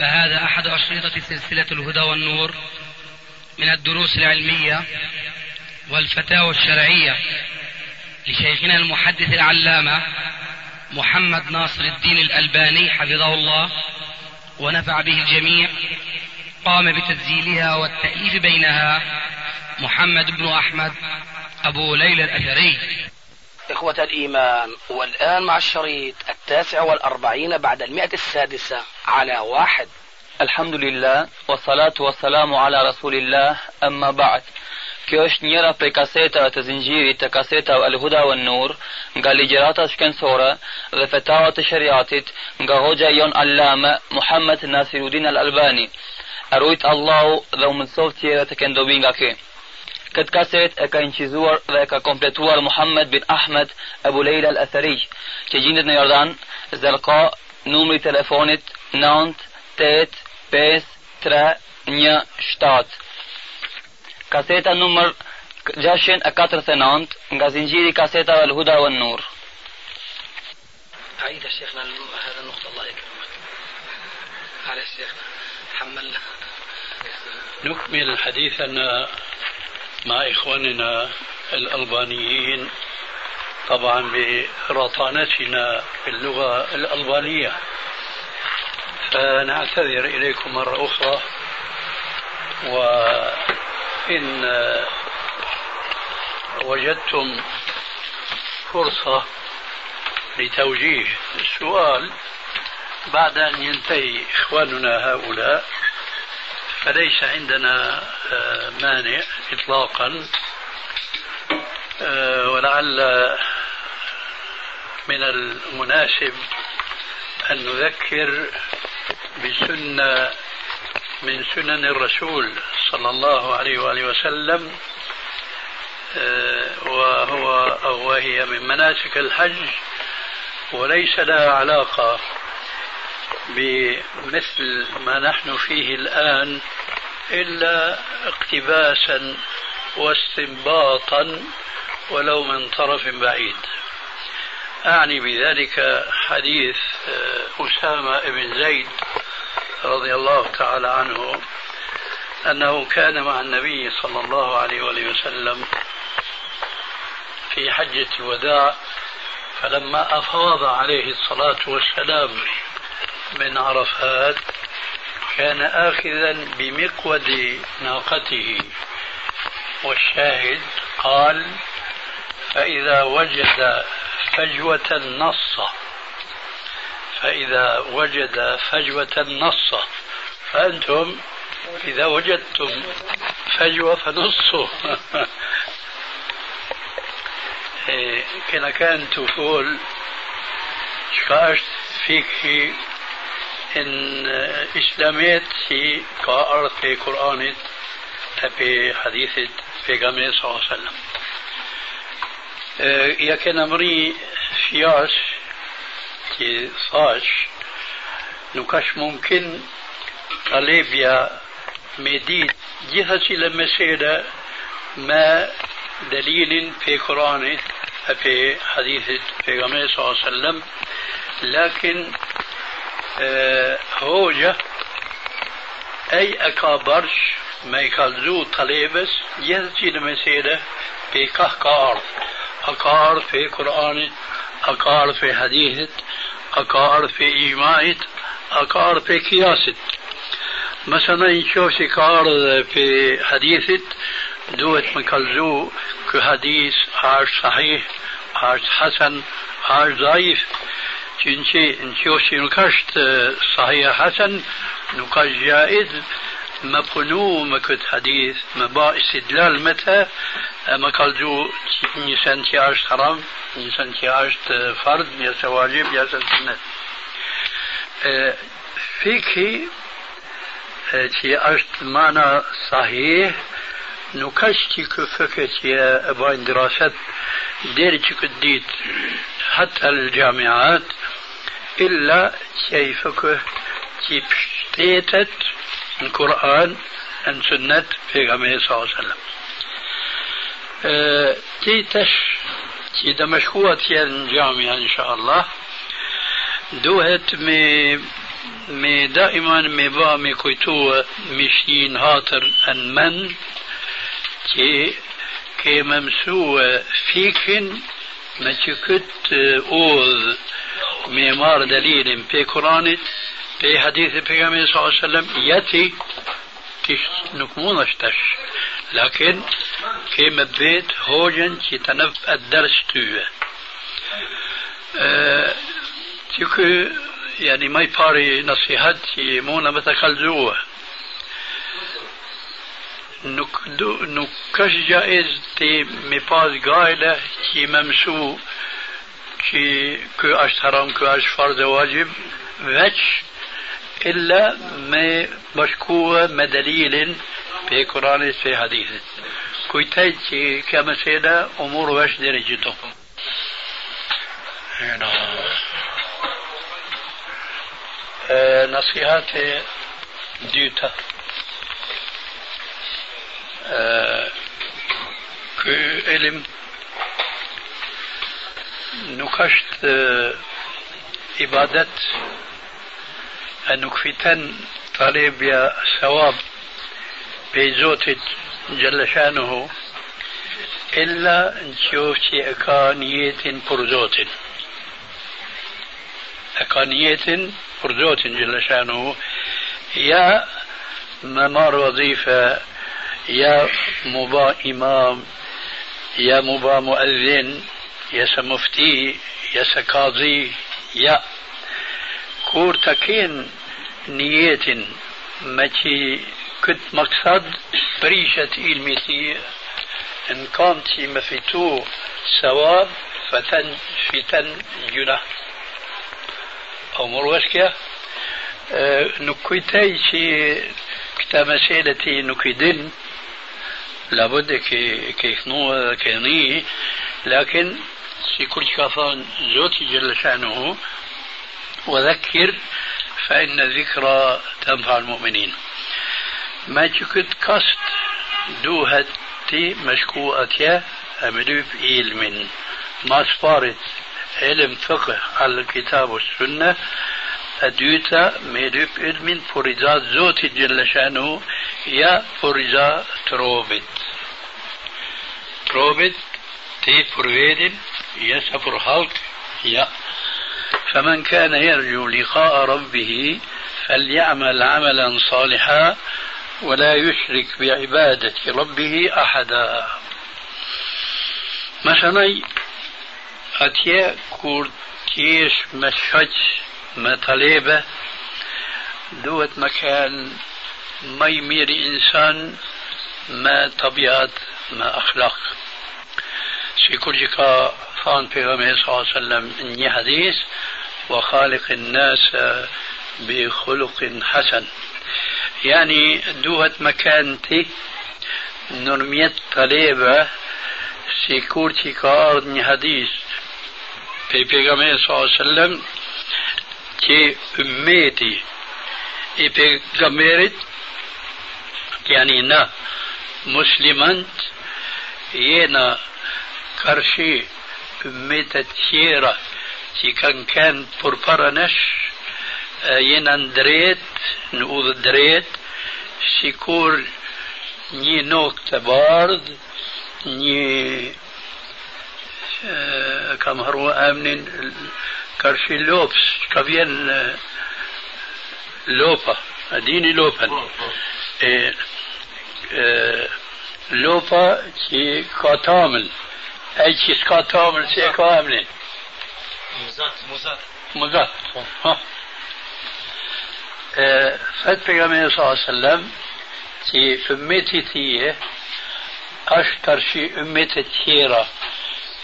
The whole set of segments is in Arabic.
فهذا أحد أشرطة سلسلة الهدى والنور من الدروس العلمية والفتاوى الشرعية لشيخنا المحدث العلامة محمد ناصر الدين الألباني حفظه الله ونفع به الجميع قام بتسجيلها والتأليف بينها محمد بن أحمد أبو ليلى الأثري. إخوة الإيمان والآن مع الشريط التاسع والأربعين بعد المئة السادسة. على واحد. الحمد لله والصلاة والسلام على رسول الله أما بعد كيوش نيرا في كاسيتا تزنجيري تكاسيتا الهدى والنور قال جراتا شكن سورة غفتاوة شرياتت غهوجا يون علامة محمد ناصر الدين الألباني أرويت الله ذو من صوتي تكن دوبين غاكي كت كاسيت اكا انشيزور ذاكا كومبلتور محمد بن أحمد أبو ليلى الأثري كجيند نيردان زلقاء نومي تلفونت 98531 Kaseta numër 649 nga zinxhiri kasetave Al-Huda wan Nur. عيد شيخنا هذا النقطة الله يكرمك. معلش شيخنا حملنا. نكمل حديثنا مع إخواننا الألبانيين طبعا برطانتنا في اللغة الألبانية فنعتذر إليكم مرة أخرى. وإن وجدتم فرصة لتوجيه السؤال بعد أن ينتهي إخواننا هؤلاء فليس عندنا مانع إطلاقا. ولعل من المناسب أن نذكر بسنة من سنن الرسول صلى الله عليه وآله وسلم وهو أو وهي من مناسك الحج وليس لها علاقة بمثل ما نحن فيه الآن إلا اقتباسا واستنباطا ولو من طرف بعيد. أعني بذلك حديث أسامة بن زيد رضي الله تعالى عنه أنه كان مع النبي صلى الله عليه وآله وسلم في حجة الوداع فلما أفاض عليه الصلاة والسلام من عرفات كان آخذا بمقود ناقته. والشاهد قال فإذا وجد فجوة نص فإذا وجد فجوة نص فأنتم إذا وجدتم فجوة فنصوا. كنا كان تقول شكاشت فيك إن إسلاميت هي كأرض في قرآن في حديث في صلى الله عليه وسلم. إيه، يا كان مري سياس كي صاش نوكاش ممكن قليبيا مديد جهتي لما سيدا ما دليل في القرآن في حديث في صلى الله عليه وسلم. لكن آه هوجة أي أكابرش ما يكالزو طليبس يهتي لما سيدا في كهكار. أقار في قرآن أقار في حديث أقار في إيماء أقار في قياس. مثلا نشوف كار في حديث؟ دوت مكالزو كحديث عاش صحيح عاش حسن عاش ضعيف. چونچه نشوف نكشت صحيح حسن نكاش جائز ما بنو ما كنت حديث ما استدلال متى ما كالجو نيسان تي عشت حرام نيسان تي عشت فرض يا واجب يا سنة فيكي تي عشت معنى صحيح نكشتي كفكت يا أبوين دراسات دير كديت حتى الجامعات إلا كيفك كيف اشتيتت القرآن عن سنة في صلى الله عليه وسلم تي تش تي دمشقوة تيان جامعة إن شاء الله دوهت مي daiman me ba me kujtua mishin hatër në mend që ke më mësue fikin me që këtë udhë me marë dalilin pe Kuranit, pe hadithi pejgamberi sallallahu alaihi wasallam jeti kish nuk في مبيت هوجن في تنف الدرس تو أه تيكو يعني ماي باري نصيحات كي مونا مثل نك دو نكش جائز تي مفاز قائلة كي ممسو كي كو اش حرام كو اش فرض واجب. وش إلا ما بشكوه مدليل في قرآن في حديث. كويتايت كما سيدا أمور واش درجته نصيحات ديوتا كو علم نكشت عبادت أنك فتن طالب يا ثواب بيزوتت جل شأنه إلا إن شيء أكانيات فرزوت أكانيات فرزوت جل شأنه. يا ممار وظيفة يا مبا إمام يا مبا مؤذن يا سمفتي يا سقاضي يا كورتكين نيات ماشي كنت مقصد بريشة علمتي إن كانت مفتو ثواب فتن فتن جناح أو مروشكة أه نكويتاي شي كتا مسألتي نكيدن لابد كي كيخنوه كيني. لكن في كل كفان زوتي جل شأنه. وذكر فإن الذكرى تنفع المؤمنين. ما تكت كست دوهتي مشكوءة أمدوب علم ما سفارت علم فقه على الكتاب والسنة أدوتا ميدوب علم فرزات زوتي جل شأنه يا فرزا تروبت تروبت تي فرويد يسفر هالك يا فمن كان يرجو لقاء ربه فليعمل عملا صالحا ولا يشرك بعبادة ربه أحدا. مثلا أتيا كور تيش مشهج ما طليبة دوت مكان ما يمير إنسان ما طبيعة ما أخلاق. في ka thanë pejgamberi صلى الله عليه وسلم një hadith وخالق الناس بخلق حسن. يعني دوهت مكانتي. نرميت طليبة سيكورتي كارني حديث. في بيغامي صلى الله عليه وسلم تي أميتي. إي بيغاميرت يعني نا مسلمانت ينا كرشي أميتة تيرا تي كان كان بربرا ينا ندريت نقوض الدريت شيكور ني نوكت بارد ني كم هروا امنين كرشي لوبس كبين لوبا اديني لوبا لوبا كي كاتامل اي شي سكاتامل شي كاملين مزات مزات مزات فات بيغامبر صلى الله عليه وسلم في أمتي تيه أش كارشي أمتي تيرا.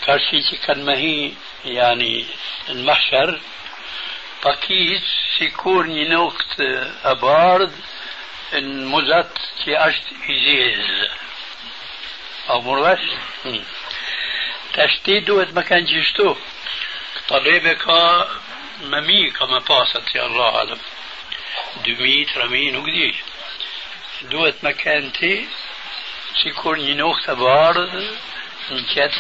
كارشي تي كان ماهي يعني المحشر. باكيت سيكون ينوكت أبارد إن مزات تي أش إزيز. أو مرغش؟ تشتيد دوت ما كان جيشتو. طبيبك ما ما باسط يا الله أعلم. دميت رمين وقديش دوت مكانتي سيكون ينوخ تبار نكات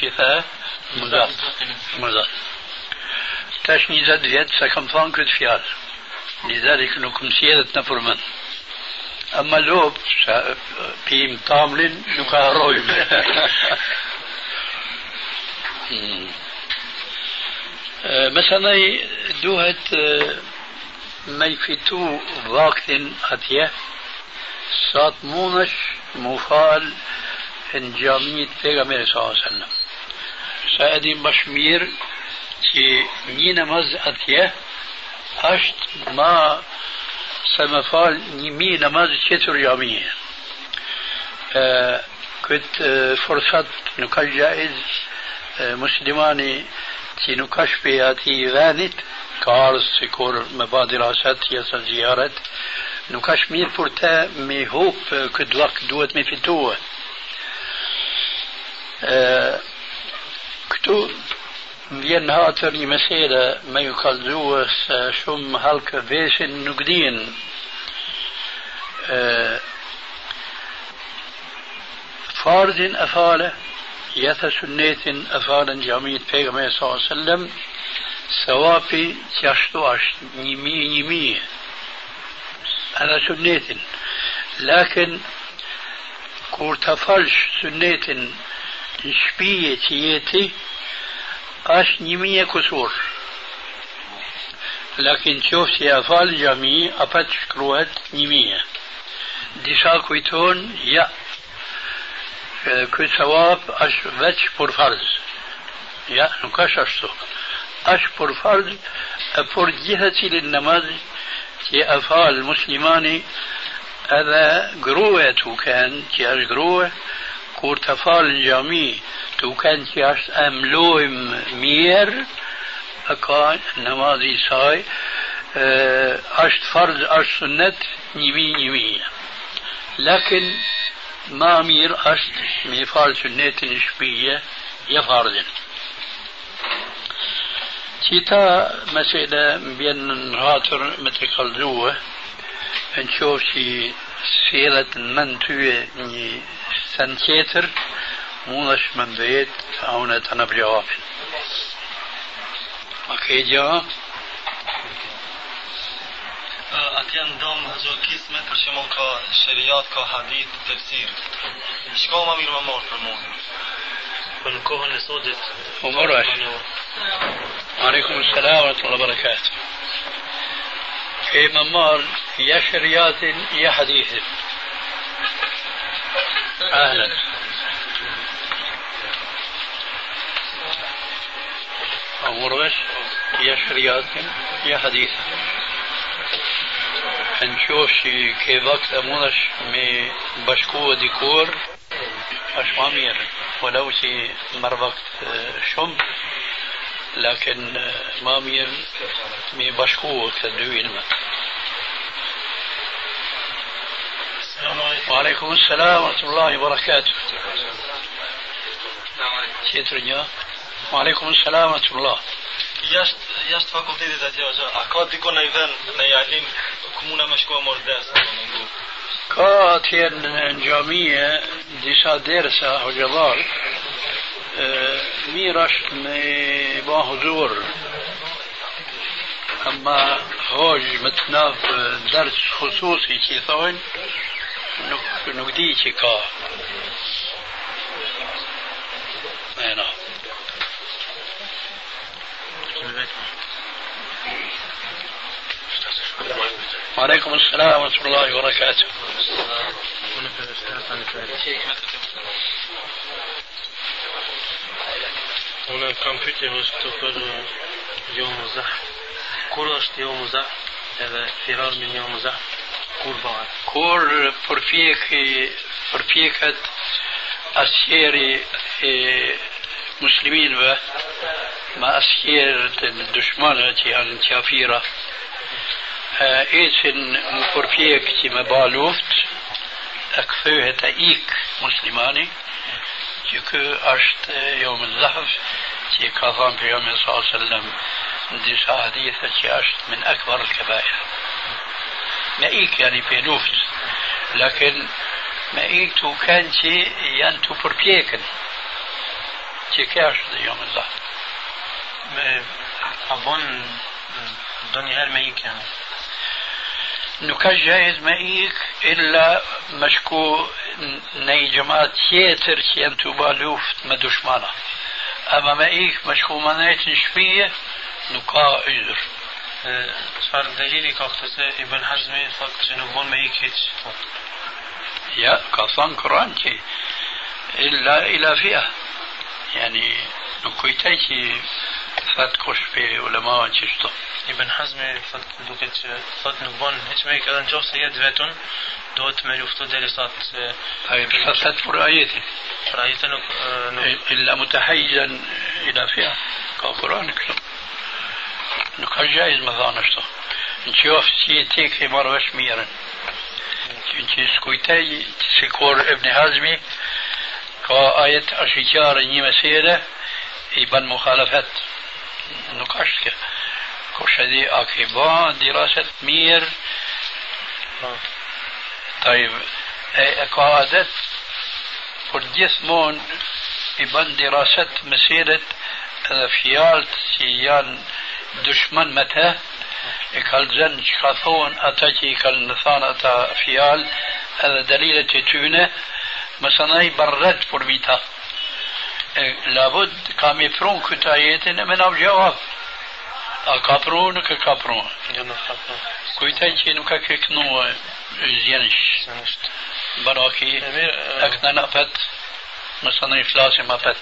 تفاه مزات مزات تاش نزاد فيات ساكم فانكت فيات لذلك نكون سيادة نفرمان أما لو بيم طاملين نكاروين أه، مثلا دوهت مي في تو فاكتن اتيا سات مونش مفال ان جامي تيغا صلى الله عليه وسلم. سادي بشمير تي مين مز اتيا هشت ما سمفال نيمي نماز كتر يامي كنت فرصت نكاش جائز مسلماني تي نكاش بياتي غانت. آه کار سکور مبادر آسد یا سر زیارت. نکاش میر پورتا می هوب کد وقت دوت می فیتوه آه کتو بیان ها اتری مسیره می یکال دوست شم حلک فارد افاله یث سنت افاله جامعه پیغمبر صلی الله علیه و ثوافي تشتو اش نيمي نيمي هذا سنيتن لكن كورتفالش سنيتن شبية تيتي اش نيمي كسور. لكن شوف سي أفال جميع افاتش كروات نيمي دي كويتون يا. كو ثواب اش فتش بور يا نكاش اشتو أشبر فرض فرض جهتي للنماذج في أفعال المسلمان هذا قروة توكان كان تي أش قروة كورت أفعال الجامي تو أش أملوهم مير أقا نماذج ساي أش فرض أش سنة نبي نبي لكن ما مير أش مفعال سنة نشبية يفرضن Qita mesele më bjenë në ratër me të kalzue, në qovë që sjelet në mend tyje një sen tjetër, mund është me mbejet a unë të në vljavin. A ke gjaha? Atë janë domë hëzhë kisme, për që ka shëriat, ka hadit, tefsir. Shka ma mirë më morë për mundin. فالكهنة صدت ومرعش وعليكم السلام ورحمة الله وبركاته. في ممار يا شريات يا حديث. أهلا. ومرعش يا شريات يا حديث. هنشوف شي كيف أكثر مونش من بشكو ديكور أش مامير ولو شي مر وقت شم. لكن مامير مي بشكو كدوين ما وعليكم السلام ورحمة الله وبركاته. Tjetër وعليكم السلام ورحمة الله. Jashtë jashtë fakultetit atje ose a ka dikon në vend në ku më Xhamie disa dersa hoxhallar mirë është me ba huzur أما هوج متناف درس خصوصي كي ثوين di që ka. E na. وعليكم السلام ورحمة الله وبركاته. Unë kam pyetje është të për jo më zah. Kur zah edhe firar me zah? kur bëhet? Kur përpjek përpjeket asjeri e musliminëve ma asjerët e dëshmanëve që janë qafira e këthyhet e ik muslimani që kë është jo më zahf që ka thamë për jam e sallam në disa hadithë që është min akbar al-kabair مئيك يعني في لوفت لكن مئيك تو كان شي يعني تو بربيكن شي كاش يوم الله أظن الدنيا هل مئيك يعني نكجهز مئيك إلا مشكو ني جماعة تيتر كينتو بالوفت ما دشمانا أما مئيك مشكو ما نيتنشبية نقا عذر صار دليلي كاختزة إبن حزمي فقط جنوبون مئيك يا قصان قرآن كي. إلا إلى فئة. يعني نكويتاكي فات كوش في ولا ما وان شفته ابن حزم فات دوكت فات نبون هش ميك أذن جوف سيد فاتون دوت ملوفت دلسات أي فات فرأيتي فرأيتي نك إلا متحيزا إلى فيها كقرآن كلام نكاش جايز ما ظان شتو نشوف سيتيك في مرة وش ميرن نشوف سكور ابن حزمي كآية أشجار نيمة يبان مخالفات نقاش كده. كوش دي اكيبا دراسة مير آه. طيب آه، اقادت قديسمون ابن دراسة مسيرة آه، فيالت سيان دشمن متى؟ اقال زن شخصون أتاكي اقال نثان أتا فيال هذا دليل تتونه. مثلا برد فرميتها إيه، لابد كامي فرون كتايت من الجواب اكابرون ككابرون. كويتا جين كاكيك نو إيه، زينش براكي آه، أكنا نقفت مثلا إفلاس ما فت.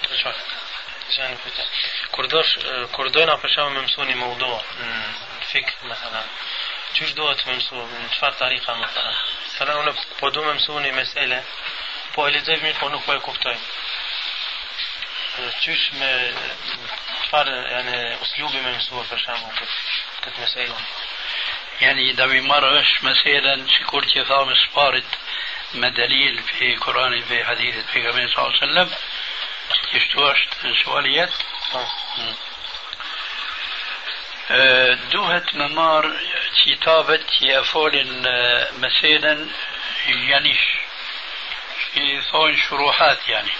كردوش آه، كردونا فشام ممسوني موضوع. فيك مثلا. چوش دوت ممسو من چفار طريقة مثلا. مثلا أنا بودو ممسوني مسألة بو اليزيف ميخونو كوي كوفتوين Me çfarë yani uslubi me mësu për shkak këtë këtë mesele. يعني دا بيمرش مثلا شكور كيفام سبارت ما دليل في قرآن في حديث في صلى الله عليه وسلم يشتوش سواليات دوهت ممار كتابة يفول مثلا يعنيش في ثون شروحات يعني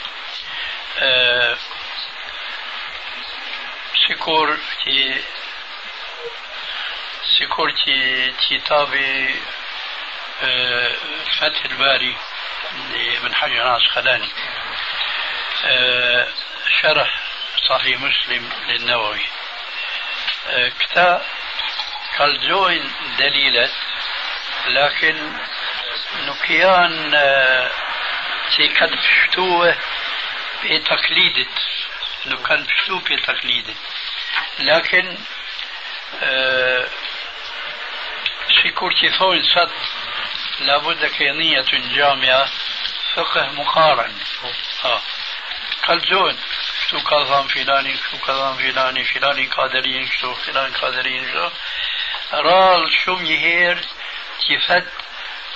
كي سيكور كي كتابي أه، فتح الباري من حجر أه، شرح صحيح مسلم للنووي كتا كالزوين دليلة لكن نكيان تي كان بشتوه بتقليدت نو كان بشتوه بتقليدت لكن شكور كي ثوين صد لابد كينية جامعة فقه مقارن آه. كالزون شو كظام فلاني شو كظام فلاني فلاني قادرين شو فلان قادرين شو رال شم يهير كيفت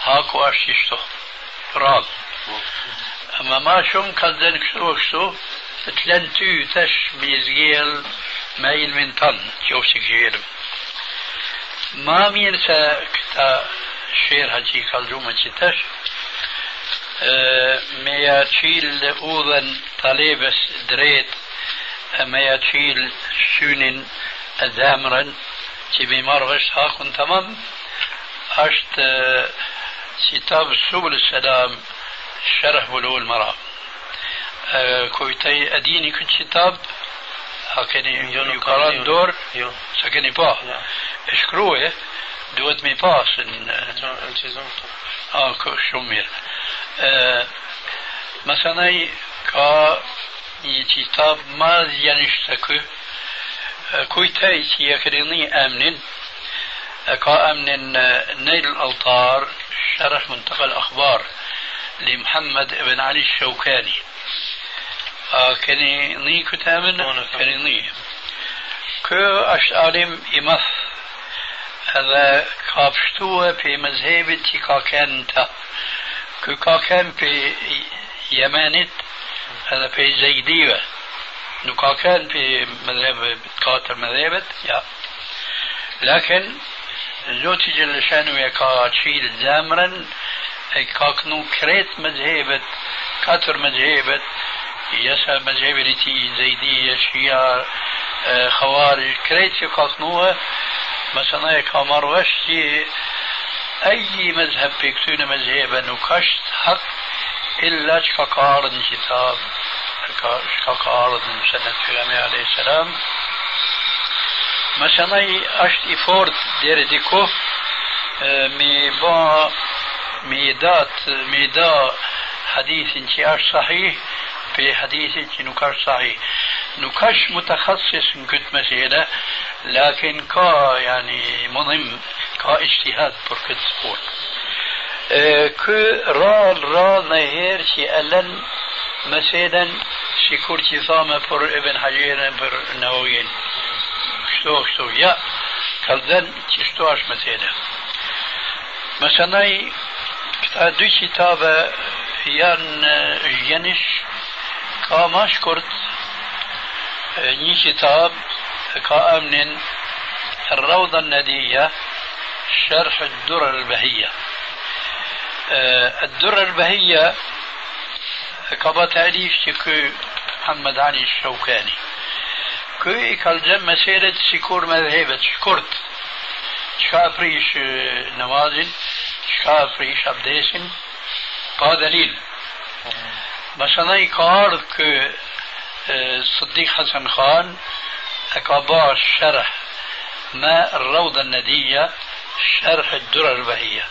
هاكو اشتشتو رال اما ما شم كذن كتو كتو تلنتو تش بيزجيل ميل من طن جوشك جيل ما ميرسا كتا شير هجي كالجو ما جتش ما ياتشيل اوذن طليبس دريت ما ياتشيل سونين الذامرن تبي مرغش هاكن تمام اشت كتاب سبل السلام الشرح بلوغ المرأة أه، كويتي أديني كنت شتاب هكذا يقرأ دور؟ سكني با اشكروه دوت مي باس ان آه, آه، شمير آه، مثلا كا يتيتاب ما زيانشتكو كويتي يكرني امنين كا امنين نيل الالطار شرح منتقى الاخبار. لمحمد بن علي الشوكاني. آه كني ني كتامن أنا كم. كني ني كو أشت عالم إمث هذا كابشتوه في مذهبة كا كانت كو كا كان في يمانت هذا في زيدية نو كا كان في مذهب كاتر مذهبت يا لكن زوتي جل شانو يكا تشيل زامرا كنو كريت مذهبت كاتر مذهبت يسا مذهبتي زيدية شيعة آه، خوارج كريت يكا كنوه مثلا کامر وشتی أي مذهب بيكتون مذهبا نكشت حق إلا شكاكارد كتاب شكاكارد من سنة في عليه السلام. مثلا أشت إفورت دير ديكو مي با ميدات ميدا حديث انتي أش صحيح في حديث نكاش صحيح نكاش متخصص من كنت مسيلة لكن كا يعني مهم كا اجتهاد بركت سبور herë që e lën meselen si kur që thame për Ibn Hajerën për Nawawiin. Kështu, kështu, ja, kalden që shtu është mesele. Mësënaj, këta dy qitabe janë gjenish, ka ma shkurt një qitab ka emnin الروضة الندية شرح الدرر البهية الدرة البهية كبا تأليف كي محمد علي الشوكاني كي كالجم مسيرة سيكور مذهبة شكرت شكا فريش نمازل شكا فريش أبديسن قا دليل. مثلا كارد كي صديق حسن خان أكابا شرح ما الروضة الندية شرح الدرة البهية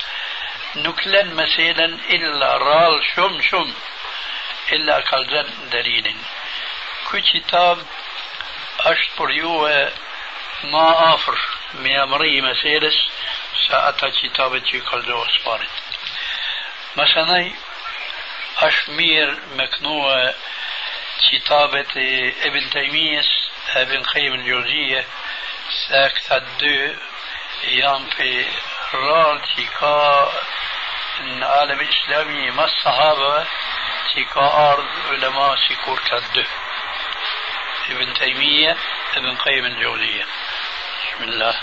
نكلن مثلا إلا رال شم شم إلا كالزن دليل كو كتاب أشطر يوه ما آفر مي أمري مسيلس ساعتا كتابة كالزو أسفارت مثلا أشمير مكنوة كتابة ابن تيمية ابن قيم الجوزية ساكت الدو يام في رال تيكا العالم الإسلامي ما الصحابة تيكا أرض علماء سيكور كده ابن تيمية ابن قيم الجوزية بسم الله.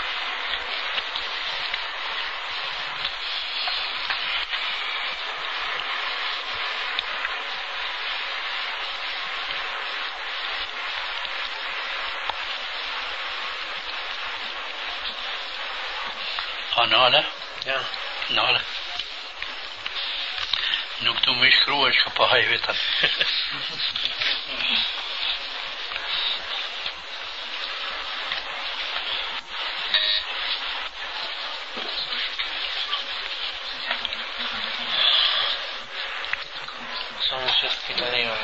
أنا لا نعم Nuk të më shkruash ka pa haj vetën. Sono sceso qui da Rio.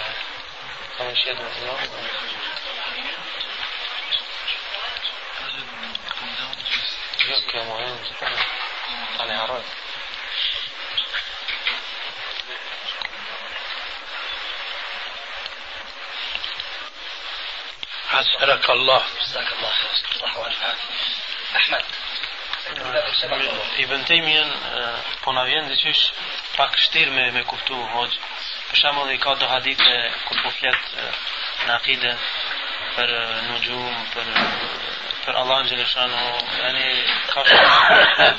Sono sceso da Rio. Che amo, eh. Alle arroy. حسنك الله جزاك الله خير عافية أحمد Ibn Tejmien po na vjen diqysh pak shtirë me, me kuptu hoq. Për shembull i ka do hadithe kur po flet në akide për në gjumë, për, يغفر الله جل شأنه. يعني خاف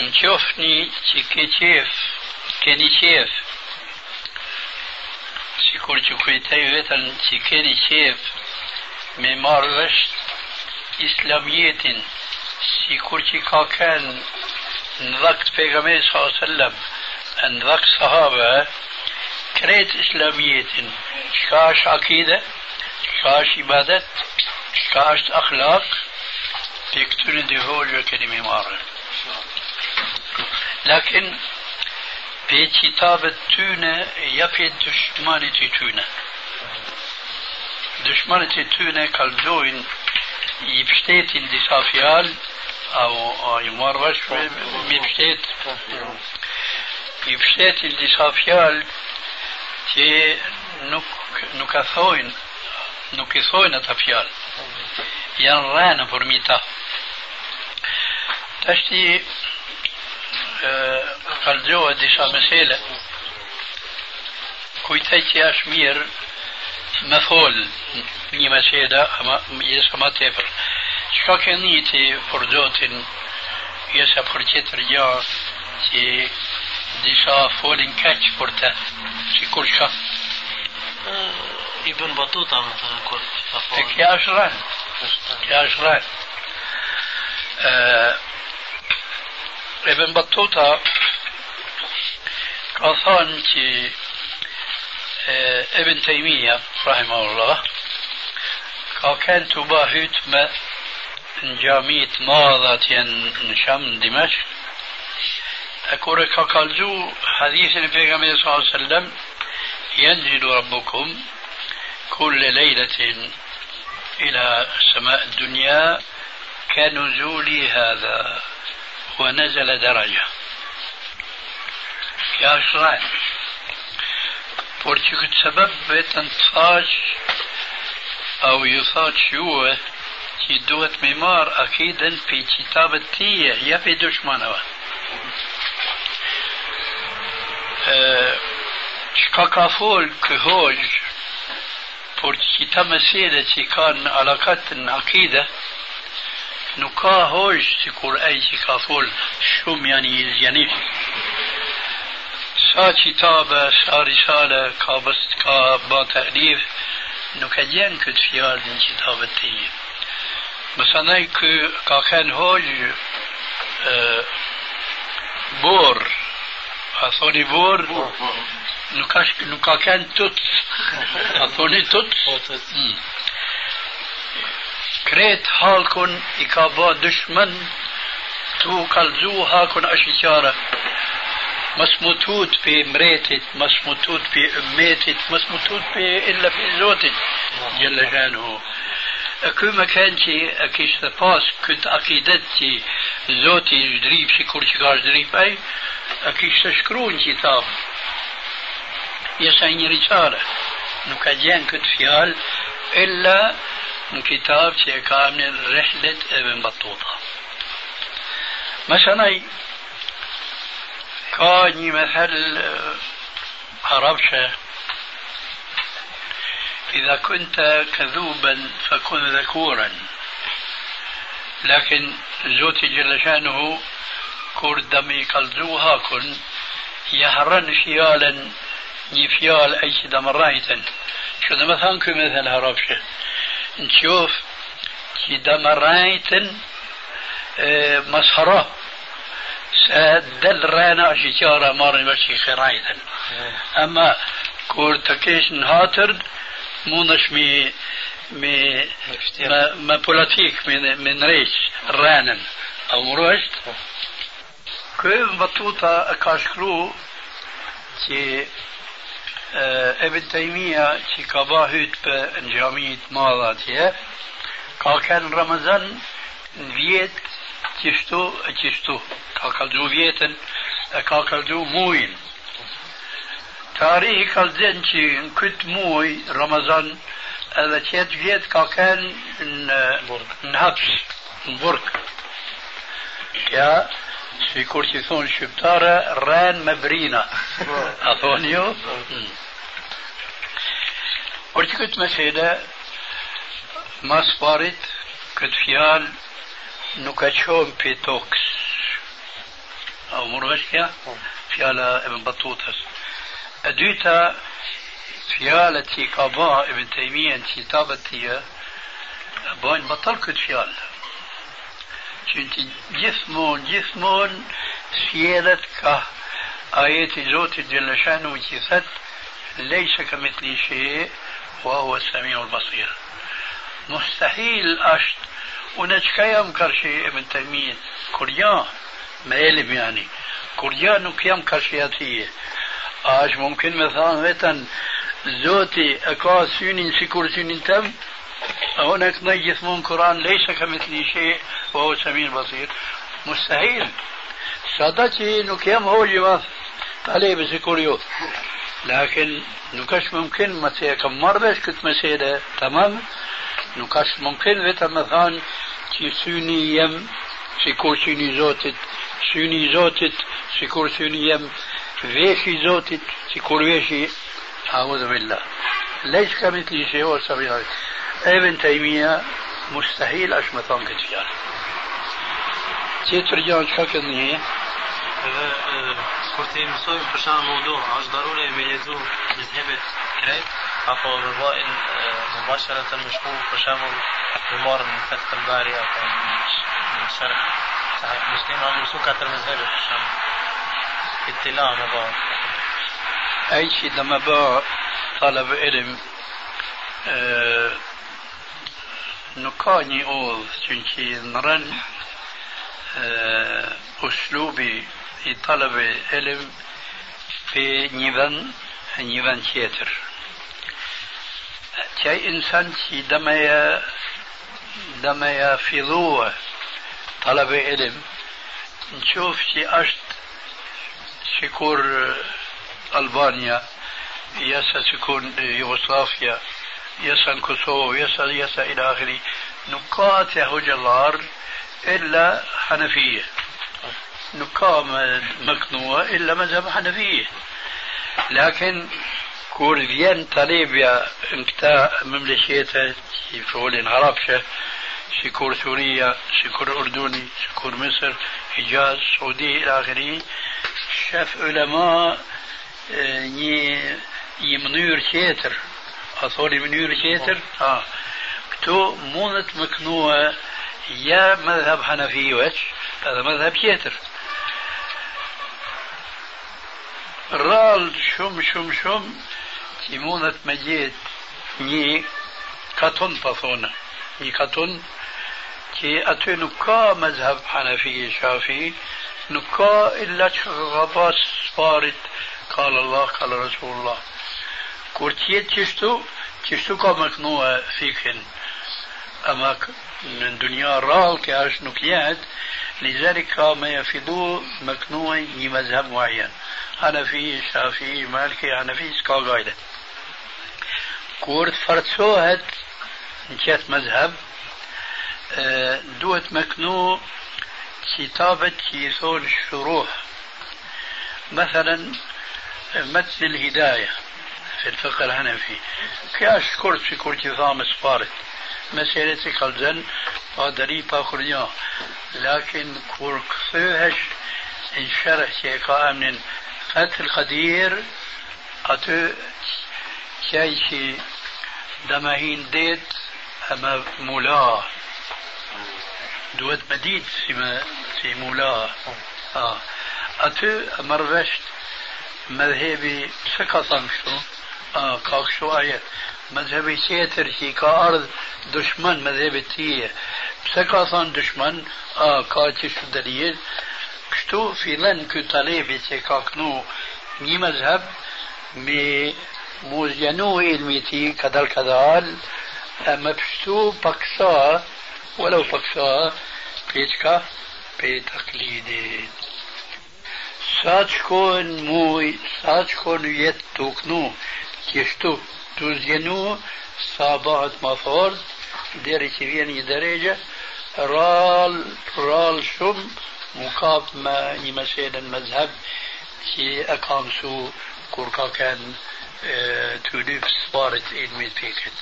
نشوفني كيف كاني شيف سيكون تشوفيتي مثلا كاني شيف ممار غشت إسلامية سيكون تشيكا كان نضغط في غمي صلى الله عليه وسلم نضغط صحابة كريت إسلامية شاش عقيده كاش عبادة كاش أخلاق بيكتون دي هول كلمة مارة لكن في كتابة تونة يفي دشمانة تونة دشمانة تونة كالدوين يبشتيت دي صافيال أو يمار باش يبشتيت يبشتيت دي صافيال تي نك نكثوين nuk i thojnë ata fjalë janë rënë për mi ta tashti kalzohet disa mesele. Kujtaj që është mirë me fol një mesele ama jesë ma tepër. Çka ke niti për Zotin? Jesë për qëtër gjë që disa folin keq për të si kur shka E folë. kja është rënë kja është rënë آه ابن بطوطة قال آه ابن تيمية رحمه الله قال كانت باهت ما جاميت ماضة نشام دمشق. أقول كقالزو حديث النبي صلى الله عليه وسلم ينزل ربكم كل ليلة إلى سماء الدنيا كنزولي هذا ونزل درجة. يا شرعي بورتيكو سبب بيتنطفاش أو يصاد شوه تي دوت ميمار أكيدا في كتاب التية يا في دوشمانوا أه شكاكافول كهوج akide, nuk ka hojë si kur ai që ka fol shumë janë i zjanisht. Sa qitabe, sa risale, ka, bës, ka ba të alif, nuk e gjenë këtë fjallë në qitabe të tijë. Mësanaj kë ka kanë hojë borë, a thoni borë, نكاش نكا كان توت اتوني توت كريت هالكون اكابا دشمن تو كالزو هاكون اشيشارة مسموتوت في مريتت مسموتوت في اميتت مسموتوت في الا في زوتت جل جانه اكو مكان تي اكيش تفاس كنت اكيدتي زوتي دريب شكور شكار دريب اي اكيش تشكرون تي në kitab që e ka në rehlet e me mbatuta. Mësanaj, ka një methel arabshe, إذا كنت كذوبا فكن ذكورا. لكن زوتي جل شأنه كور دمي كالزوها كن يهرن فيالا يفيال أي شي دمرايتا شو ده مثلا كو مثل هربشة نشوف كي دمرايتا آه مسهرة سدل رانا شجارة مارن بشي خرايتا أما كور تكيش me me, me politik, me, me nreq rrenën. A umru është? Kë batuta e ka shkru që Që ka ba atje, ka kënë Ramazan në vjetë qështu e qështu. Ka kaldu vjetën e ka kaldu mujnë. Tarihi ka zënë që në këtë muaj, Ramazan, edhe qëtë vjetë ka kënë në, në haps, në burg. Kja, si kur që thonë shqiptare, rren me brina. A thonë jo? Por që këtë mesele, mas parit, këtë fjalë nuk e qonë për tokës. A umur është kja? Fjala e më batutës. أديتا فيالة قضاء ابن تيمية كتابة بوين بطل كت فيال كنت جسمون جسمون سيالة كه آيات زوت جل شانه وكثت ليس كمثل شيء وهو السميع البصير مستحيل أشت ونجكا يمكر شيء ابن تيمية كوريا ما يلم يعني كوريا نك يمكر شيء A është mumkin me thanë vetën Zoti e ka synin si kur synin tëm هناك نجس منكران ليس كمثلي شيء وهو سميع بصير. مستحيل. سادتي نكيم هو اللي جواز عليه بسيكوريو لكن نكش ممكن ما كم مرة كنت مسيده تمام. نكش ممكن في تمثان كي سوني يم سيكور سوني زوتت سوني زوتت سيكور سوني يم ويشي زوتت سيكور ويشي أعوذ بالله. ليش كمثلي شيء هو سميع بصير ابن تيمية مستحيل أش مثلا كتير تيتر جان kur të mësojmë për shkak është darure me lezu بمار من فتح الباري اطلاع مبار أي شيء لما با طلب علم آه نكا ني اول چونكي نرن آه، اسلوبي في طلب العلم في نيفان نيفان تياتر تي انسان تي دمايا دمايا في ذوة طلب العلم نشوف تي اشت شكور آه، البانيا ياسا سكون يوغوسلافيا آه، يسأل كسوف يسأل يسأل إلى آخره. نقاط يا جلار إلا حنفية. نقاط مكنوة إلا مذهب حنفية. لكن كور فين طالبيا انكتا مملكيتا في عربشة سيكور سوريا سيكور أردني سيكور مصر حجاز سعودية إلى آخره. شاف علماء një një mënyrë هذول من يورشيتر آه كتو مونت مكنوة يا مذهب حنفي وش هذا مذهب شيتر رال شم شم شم تيمونة مجيت ني كاتون فاثونة ني كاتون كي أتو نكا مذهب حنفي شافي نكا إلا تشغباس فارد قال الله قال رسول الله كورتية تشتو تشتو كومك نوا فيكن أما من دنيا رال كاش نوكيات لذلك ما يفيدو مكنوع لمذهب معين أنا في شافي مالكي أنا في سكاغايدا كورت فرتسو هاد جات مذهب دوت مكنو كتابة كيسون الشروح مثلا مثل الهداية في الفقه الحنفي. كاش كرت في كرت ثام سبارت مسألة كالزن قادري باخريا. لكن كور كثوهش إن شرح شيء من فتح القدير شيء شي دمهين ديت أما مولا. دوت مديد سيما سي مولا. آه. أتو مرفشت مذهبي سكة شو آه كاك شو آية مذهبي تيتر شي كأرض دشمن مذهبي تيه بسكا ثان دشمن آه كا شو دليل كشتو في لن كو طالبي تي كاكنو ني مذهب مي موزينو علميتي كدل كدال اما بشتو بكسا ولو بكسا بيتكا بتقليدي sa të shkojnë muj, sa të shkojnë jetë të uknu, يشتوف توزينو صابات ما فورد ديري تبين درجة رال رال شم مقاب ما يمسيد المذهب تي أقامسو كوركا كان تولف صبارت إن ميت بيكت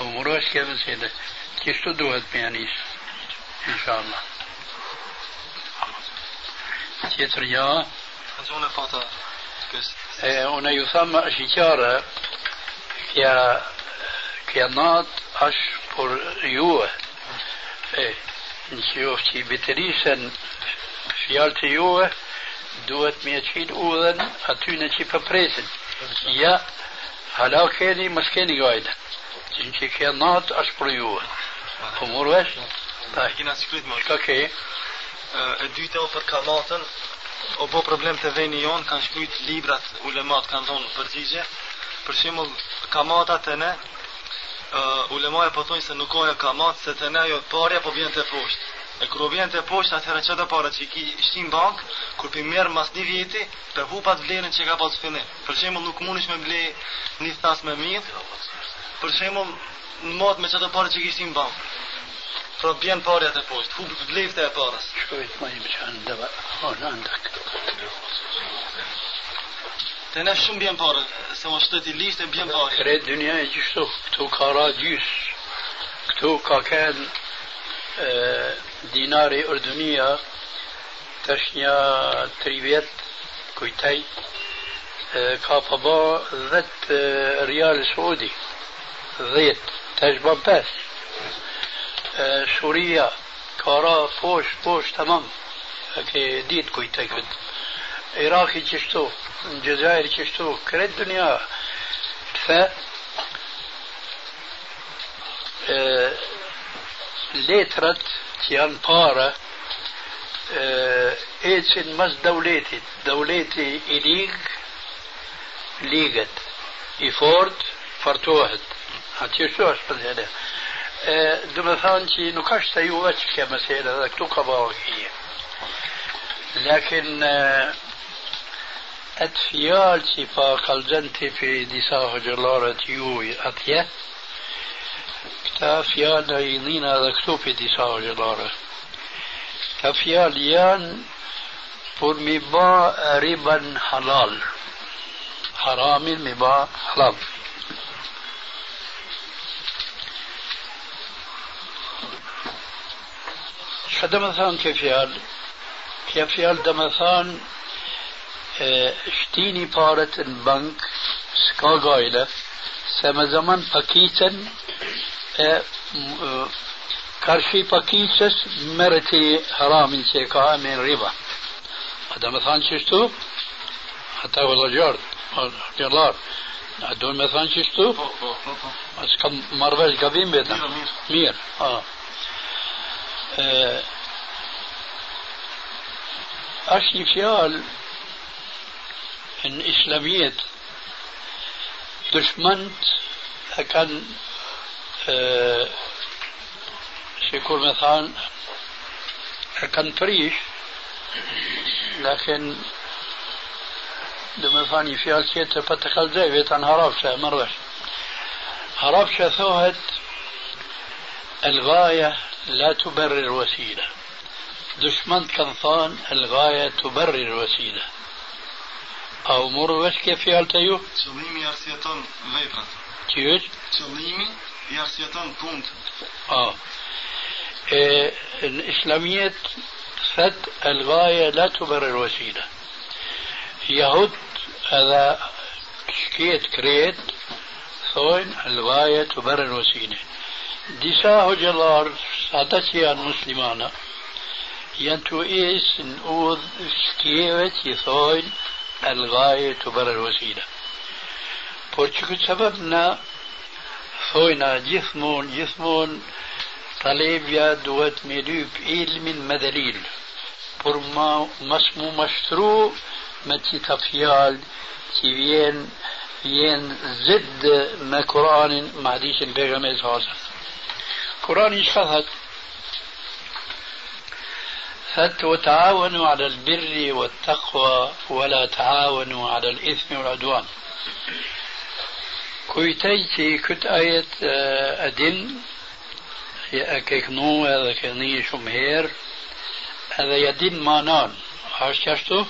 أو مروش كيف سيدة كيشتو دوهت بيانيش إن شاء الله تيتر يا أزونا فاطر Unë e, kja, kja është për juve. E, në që jo që i bitërisen fjallë të juve, duhet me qit udhen aty në që përpresin. Ja, hala keni, mos keni gajde. Që në që kja nat është për juve. Po murvesh? Ta, kina shkryt më. Shka ke? e dyta o për kamatën o bo problem të veni jonë kanë shkrujt librat ulemat kanë dhonë përgjigje. Për shimull kamatat e ne uh, ulemaj po thonë se nuk ojë kamat se të ne jo parja po vjen të poshtë. E kërë vjen të poshtë atëherë të pare që ki shtim bank kur për merë mas një vjeti për hupat vlerën që ka pas fillim për shimull nuk mundish me ble një thas me mirë. Për shimull në mod me të pare që ki shtim bank Pra bjen parja dhe poshtë, hub lefte e parës. Shkojt ma imë që anë dhe hon anë dhe Të ne shumë bjen parë, se o shtët i lifte bjen parja. Kre dënja e gjishtu, këtu ka ra gjys, këtu ka ken e, dinari ordunia, të është një tri vjetë, kujtaj, ka përba dhëtë rjallë saudi, dhëtë, të është bën pesë. آه، سوريا كارا فوش فوش تمام. كي ديت كوي تاكد عراقي تشتو الجزائر تشتو كل الدنيا آه، ف ليترت تيان بارا ايتسن آه، مز دولتي دولتي اليغ ليغت افورد فرتوهد هاتشو اشبن هذا dhe me thanë që nuk është të ju veç kjo mësele dhe këtu ka bëhë لكن atë fjalë që pa kalzën të për disa hëgjëllarët ju atje këta fjalë i dhina dhe këtu për disa hëgjëllarët këta fjalë janë për mi ba riban halal haramin mi ba halal دمثان آه، كيف يال كيف يال دمثان اشتيني بارة البنك سكاغايلة. سما زمان باكيتا آه، كارشي آه، باكيتا مرتي هرامي سيكا من ربا هذا مثلا شستو حتى والله جار جلار. هذا مثلا شستو بس كم مرباش قبيم بيتا مير آه. آه، أخي فيال من إسلامية دشمنت لكن آه، شكور مثلا لكن تريش لكن دم فاني في الكيت فتخل زي بيت عن هرافشة مرش هرافشة ثوهت الغاية لا تبرر الوسيلة دشمنت كان ثان الغاية تبرر الوسيلة أو مر بس كيف فعلت أيوه؟ Qëllimi arsjeton veprat. كيف؟ Qëllimi i arsjeton punët. آه إيه الإسلامية ثت الغاية لا تبرر الوسيلة يهود هذا شكيت كريت ثوين الغاية تبرر الوسيلة ديساه جلار سادتي المسلمان ينتو إيس نقول شكيوت يثوين الغاية تبرر الوسيلة por që këtë sebeb në thojna gjithmon, gjithmon talebja duhet me lyp ilmin me delil por ma, mas mu mashtru me qita fjal që vjen vjen zid me Kur'anin me çka thot ثت وتعاونوا على البر والتقوى ولا تعاونوا على الإثم والعدوان. كويتيتي كت آية أدن كيكنو هذا كني شمهير هذا يدين مانان عاش كشتو؟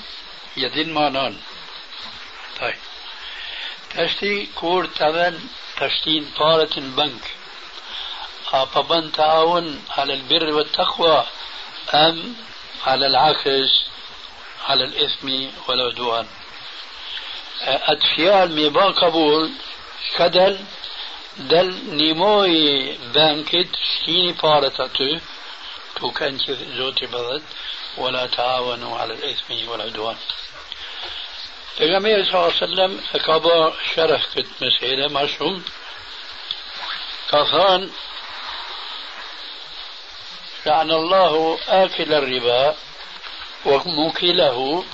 يدين مانان طيب. تشتي كور تمن تشتين طارة البنك أبا تعاون على البر والتقوى أم على العكس على الإثم والعدوان أتفيال ميبا قبول كدل دل نيموي بانكت شيني بارتاتو تو زوتي بضد ولا تعاونوا على الإثم والعدوان Pejgamberi sa sallam e ka bë sharh këtë mesele ma shumë ka thënë لعن الله آكل الربا وموكله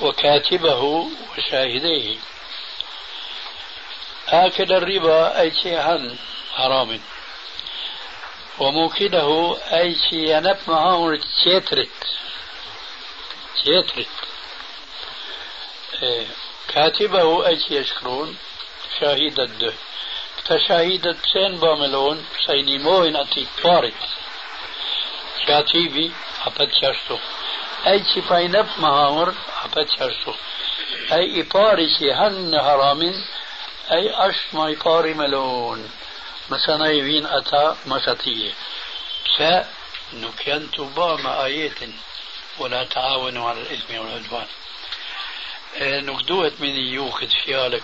وكاتبه وشاهديه. آكل الربا أي شيء حرام. وموكله أي شيء ينب معه إيه. كاتبه أي شيء يشكرون. شاهدة كتشاهدة سين باملون. سينيموين أتي بارت Ai i pari që hanë në haramin, ai është ma i pari me lonë. Mësa na i vinë ata mas atije. Pse nuk janë të ba me ajetin ولا تعاونوا على الإثم والعدوان Eh, Nuk duhet me një ju këtë fjale,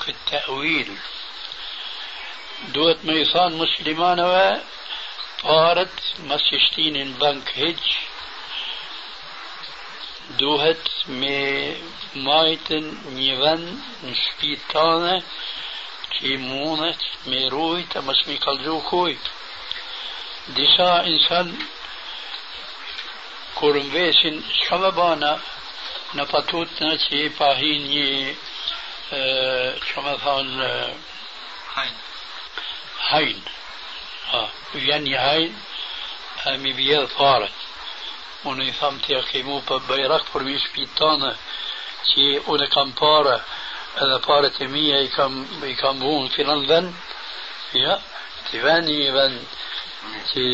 me parët, mas që shtinin bank heq, duhet me majtën një vend në shpitë tane, që i mundet me rujt, a mas me kalgju kuj. Disa insan, kur më vesin, shka më bana, në patut në që i pahin një, që më thonë, Hajnë. hajn. يعني عين امي بيض فارت وني فهم تيخي مو بيرك فرميش بيتانا تي أنا كم بارة أنا بارة مية يكم يكم بون في لندن يا تباني بان تي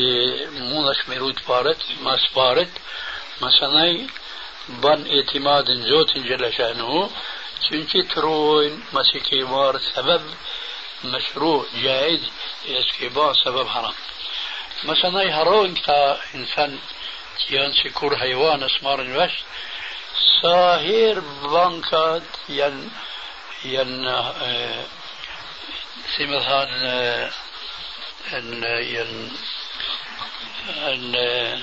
مونش ميروت فارت ما سبارت ما سناي بان اعتماد جوت جل شأنه چونکه تروین مسیحی وار سبب. مشروع جائز يسكيبا سبب حرام. مثلا يهرون كتا إنسان تيان سكور حيوان أسمار وش ساهر بانكات ين ين آه مثلا آه إن ين إن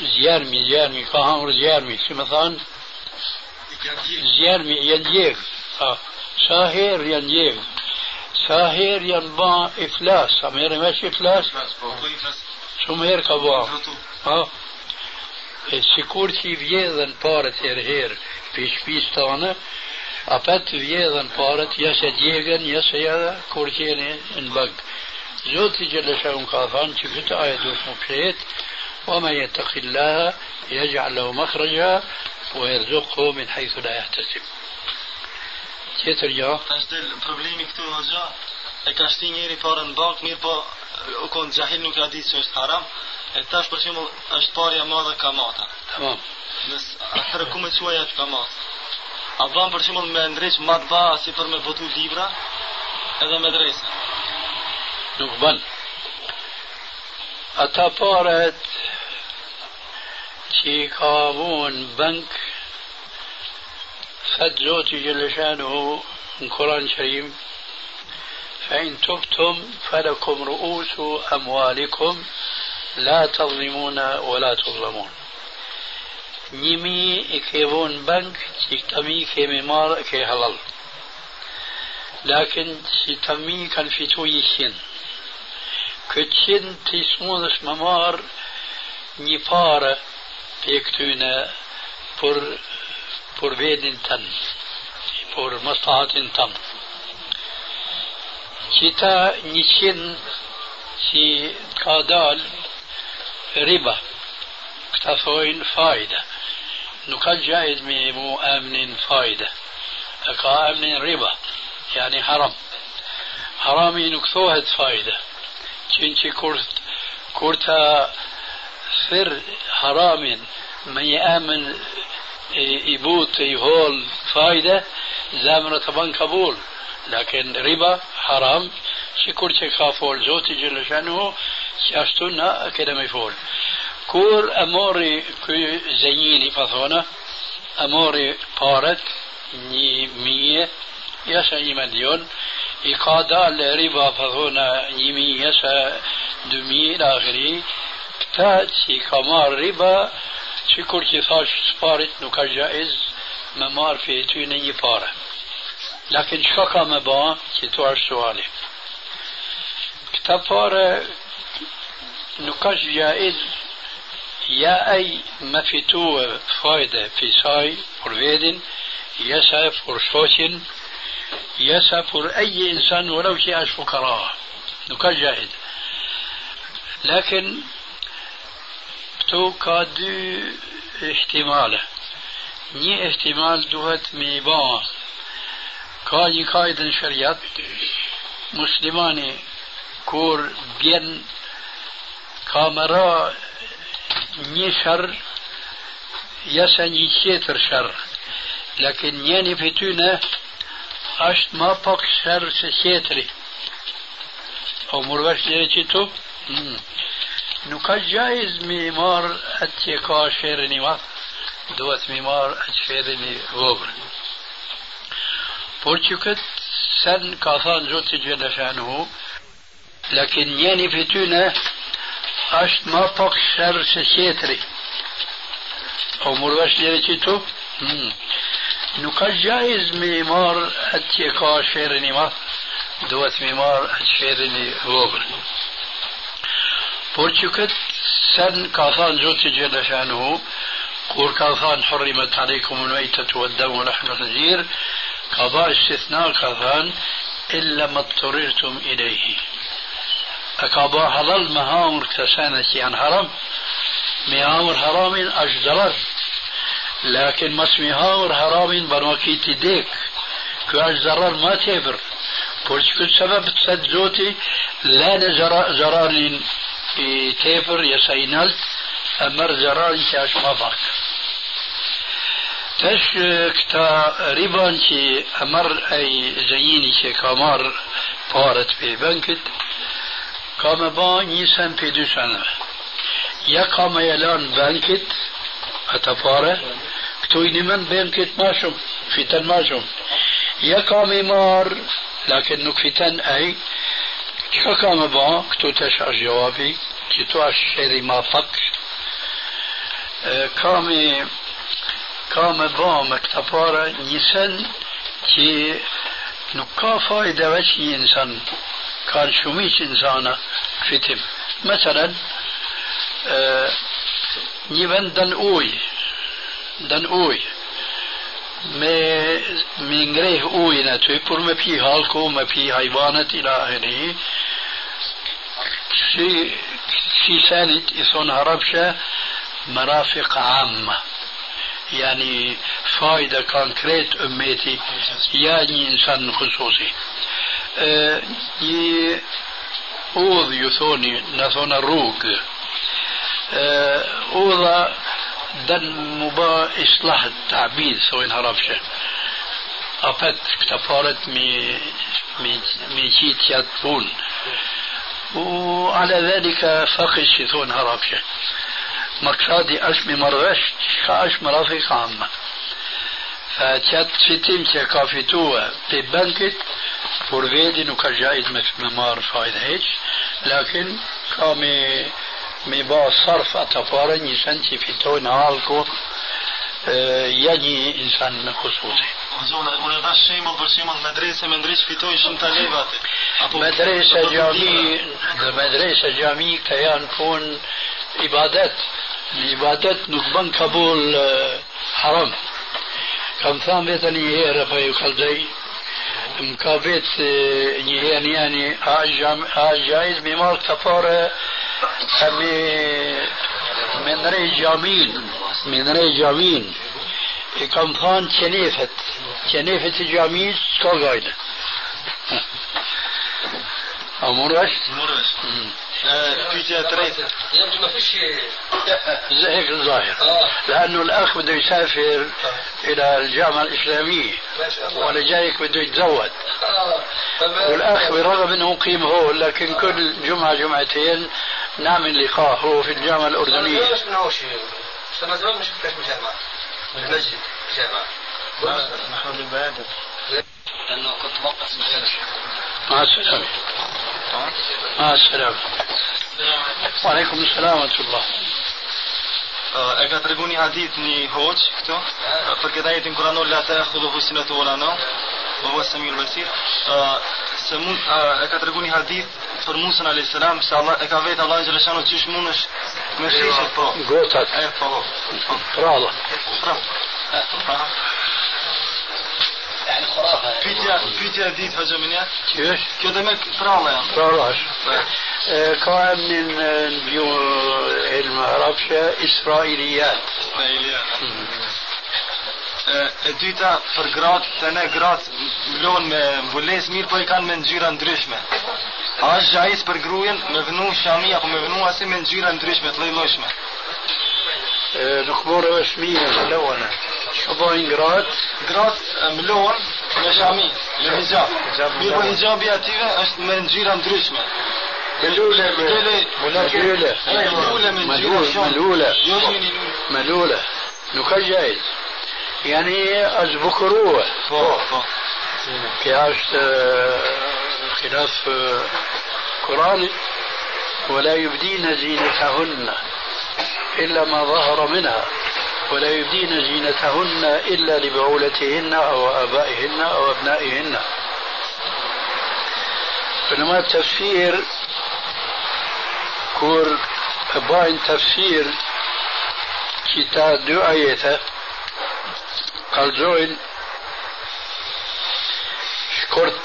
زيارمي زيارمي كهامر زيارمي مثلا زيارمي ينجيك آه. ساهر يان ييغ ساهر يان با إفلاس. سمير ماشي إفلاس؟ شو مهير كبا. آه. سيكور شي فيذن بارت يا الهير بيش بيش تانا افات فيذن بارت. يا سيديغن يا سيادة كورتيني إن بق. زوتي جل شاون كافان. شفت آية دوش مبشيت وما يتق الله يجعل له مخرجا. ويرزقه من حيث لا يحتسب. Tjetër jo Tash del problemi këtu hoxha, e ka shti njëri parën në bank, mirë po u konë gjahil nuk e di që është haram, e tash për shembull është parja madhe kamata. tamam Nës atëherë ku me quaj atë kamat? A ban për shembull me ndreq matba si për me botu libra edhe me dresa. nuk bën ata paret që i ka vuën bank سد زوجي جل شأنه من قرآن كريم فإن تبتم فلكم رؤوس أموالكم لا تظلمون ولا تظلمون. نيمي كيفون بنك تيكتمي كيمي مار كي هلال لكن تيكتمي كان في توي سين. كتشين تيسمونش ممار نيبار بيكتونا بر për vedin tënë, për mëstahatin tënë. Qita një që ka dalë riba, këta thojnë fajda. Nuk ka me mu amnin fajda. E ka amnin riba, yani haram. Harami nuk thohet fajda. Qënë që kur, kur haramin me një amën يبوت يهول فايدة زامنة طبعا قبول لكن ربا حرام شكور شكافول زوتي جل شانه شاشتونا كده يفول كور أموري كي زيني فثونا أموري بارت ني مية يسا يمديون إقادة لربا فثونا نيمي يسا دمي إلى آخره تاتي كمار ربا شي كل كي صارش صفارت نو كان جائز ما مار في توين اي لكن شكا ما با كي توعش سوالي كتاب فارة نو جائز يا اي ما في تو فايدة في ساي فور فيدن يسا فور شوشن يسا فور اي انسان ولو شي اش فقراء نو جائز لكن Ka një kajtë në shëriat, muslimani kur bjen ka më ra një shër, jasa një qeter shër. Lakin njeni për tyne është ma pak shër se qetri. O mërvesh njëre që tu? نقد جائز ميمار اتيكا شيرني ما دوت ميمار اتشيرني غوبر بورتشوكت سن كاثان جوتي جل شانه لكن يعني فتونة اشت ما فوق شر سيتري أو مرغش ليرتي تو نقد جائز ميمار اتيكا شيرني ما دوت ميمار اتشيرني غوبر فورتشوكت سن كاثان زوتي جل شانه. قول كاثان حرمت عليكم الميتة والدم ونحن الخنزير. قضاء استثناء كاثان إلا ما اضطررتم إليه. أكابا حلال مهامر كتسانتي عن حرام. مهامر حرام أجدرر لكن مس مهامر حرام بنوكي تديك كو أجدرر ما تبر. فورتشوكت سبب تسد زوتي لا زرارين في تيفر يا سينال أمر زران كي أشمابك تش كتا ريبان كي أمر أي زيني كي كامار بارت في بنكت كام با نيسان في دو سنة يا كام يلان بنكت أتا بارة كتو ينمن بنكت ماشم في تن ماشم يا كام مار لكن نكفتن أي men bankit ma shumë, fiten ma shumë. Ja ka me marë, lakin nuk fiten ai, që të është sheri ma faksh, ka me ka me ba me këta para një sen që nuk ka fajde veç një insan ka në shumic insana fitim Meselen një vend dën uj dën uj مي من غريه اوينا توي ما في هالكو ما في حيوانات إلى اخره شي شي سانت اسون هربشة مرافق عامة يعني فايدة كونكريت اميتي يعني انسان خصوصي اي اوض يثوني نثون الروك اوضا دن مبا إصلاح التعبيد سوين هربشة أبت كتفارت مي مي مي جيت يدفون وعلى ذلك فقش يثون هربشة مقصدي أش مرغش أش مرافق عامة فقد fitim që ka fitua pe bankit por vedi nuk ka gjajt me, me marë می با صرف اتفاره نیشن چی پی تو نهال کو یعنی انسان می خصوصی مدرسه جامی در مدرسه جامی که یان پون عبادت عبادت نکبن قبول حرام کم ثان بیتنی یه رفعی خلدهی مکابیت نیهان یعنی آج جایز بیمار تفاره gjamin i kam thënë qenefet qenefet i gjamin s'ka gajde a murë është? Murë është. Pyetja e tretë. ما فيش هيك الظاهر لأنه الأخ بده يسافر إلى الجامعة الإسلامية ولا جايك بده يتزود والأخ برغم أنه مقيم هو لكن كل جمعة جمعتين نعمل لقاء هو في الجامعة الأردنية. ليش من أول شيء؟ أنا زمان ما شفتك بالجامعة. بالمسجد الجامعة نحن بالبادر لأنه كنت موقف مع السلامة. مع السلامة. وعليكم السلام ورحمة الله. E ka tregu një hadith një hoq këto Për këtë ajetin kuranor La të e khudhu husinat u ola no Vë vë Samir Basir Se mund E ka tregu një hadith Për Musën a.s. Se Allah, e ka vetë Allah në Gjeleshanu Qysh mund është Me shishet po Gotat E po Prala Pra يعني خرافة Pytja Pytja e ditë hëgjë minja كيف؟ Kjo dhe me pralla janë pralash كان من نبيو المهربشة إسرائيليات E dyta për gratë, të ne gratë mlon me mbules mirë, po i kanë me ngjyra ndryshme. A është gjajis për grujen me vënu shami apo me vënu asi me ngjyra ndryshme të lloj-llojshme. nuk morë është mirë të lëvëna. Që bojnë gratë, Gratë e mlon me shami, me hijab. Mirë po hijabi ative është me ngjyra ndryshme. ملولة Dele, ملولة e lule me ngjyra shumë. ملولة Jo është me një lule. ملولة Nuk ka gjajz. يعني po. كاش خلاف قرآن ولا يبدين زينتهن إلا ما ظهر منها. ولا يبدين زينتهن إلا لبعولتهن أو آبائهن أو أبنائهن. بينما التفسير كور باين تفسير كتاب دو قال الزول شكرت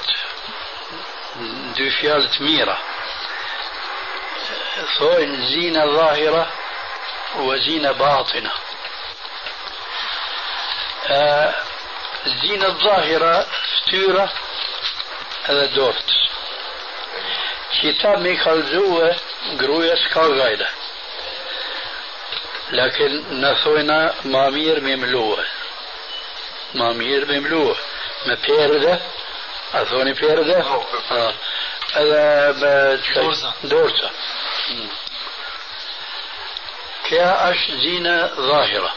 دوشيال تميرة ثوين زينة ظاهرة وزينة باطنة. آه، الزينة الظاهرة ستيرة هذا دورت. كتاب ميخال زوة قروية سكال لكن نثوينا مامير مملوه. ما mluë me perde a thoni perde edhe me dorsa كيا أش زينة ظاهرة.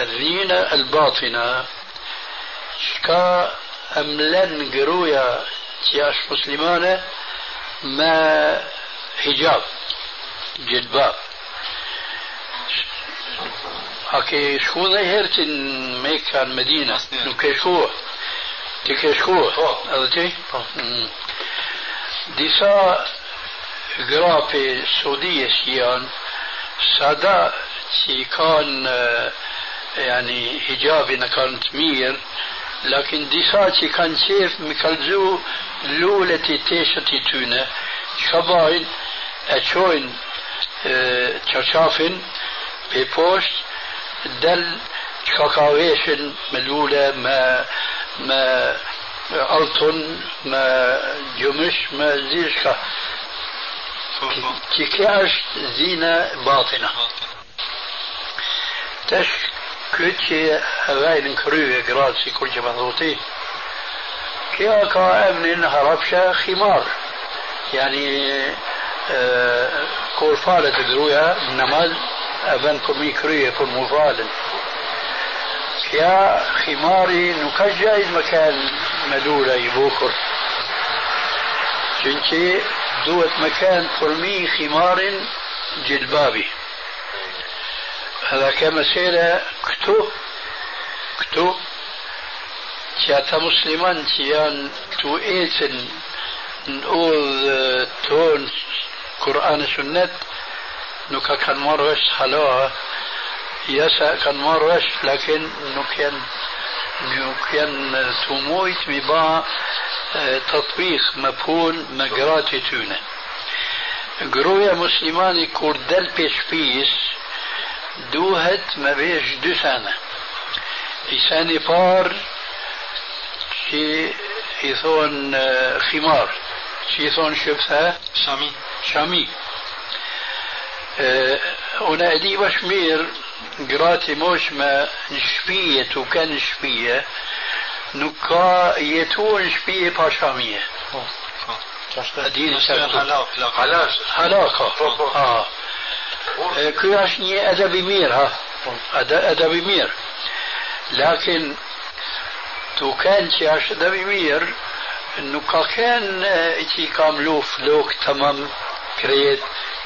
الزينة الباطنة. شكا أملن قرويا تياش مسلمانة. ما حجاب. جلباب. A ke shku dhe herë që në Mekka, në Medina? Nuk ke shku? Ti ke shku? Po. Edhe ti? Po. Mm. Disa grape Saudijes janë, sada që i kanë yani hijabin e kanë të دل شكاويشن ملولة ما ما ألطن ما جمش ما زيشكا. كيكاش زينة باطنة. تش كوتشي هواين كروي جراسي كل ضوطي كيا كا امن هربشة خمار. يعني آه كورفالة نماز أبن كمي كريه كن مفالن يا خماري نكجايز مكان مدولة يبوكر. چونكي دوت مكان فرمي خمار جلبابي. هذا كما سيرة كتو كتو تا مسلمان تيان تو إيتن نقول تون قرآن سنة نو كان مروش خلوها يسا كان مروش لكن نو كان نو كان تمويت ببا تطبيق مفهوم مقراتي تونة. قروية مسلماني كردل بيش بيس دوهت ما بيش دوسانة. لساني فار شي يثون خمار. شيثون شفتها؟ شامي. شامي. ونادي وشمير قراتي موش ما نشبية وكان نشبية نكا يتون نشبية باشامية. دين علاقة علاقة آه. كي عشني أدبي مير ها. أدبي مير. لكن تو كان تي عش أدبي مير انه كان تي كاملوف لوك تمام كريت.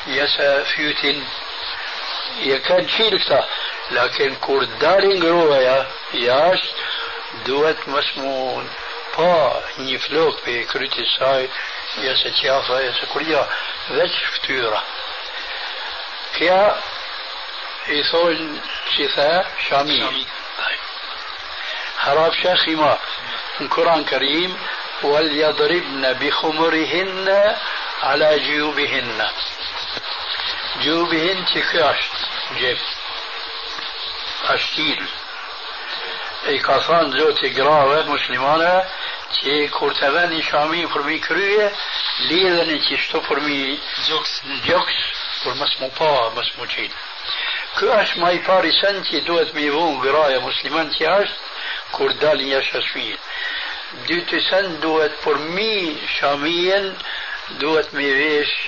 يسا فيوتين. يكاد شيلكتا لكن كوردارين غرويا ياش دوات مسمون. با نيفلوك في كريتي ساي. يسا تيافا يسا كوريا. ذات فتورة كيا إيثول شيثا شامي. حراب شاخي ما. القرآن الكريم وليضربن بخمرهن على جيوبهن. Kjo është gjep ashtil e ka thënë zoti grave muslimane që kur të veni shami për mi krye lidhen e që shto për mi gjoks, gjoks për mës mu pa, mës mu qinë Kjo është ma i pari sen që duhet me i vunë graja musliman që është kur dalin jashtë shpijen. Dytë sen duhet për mi shamien duhet me vesh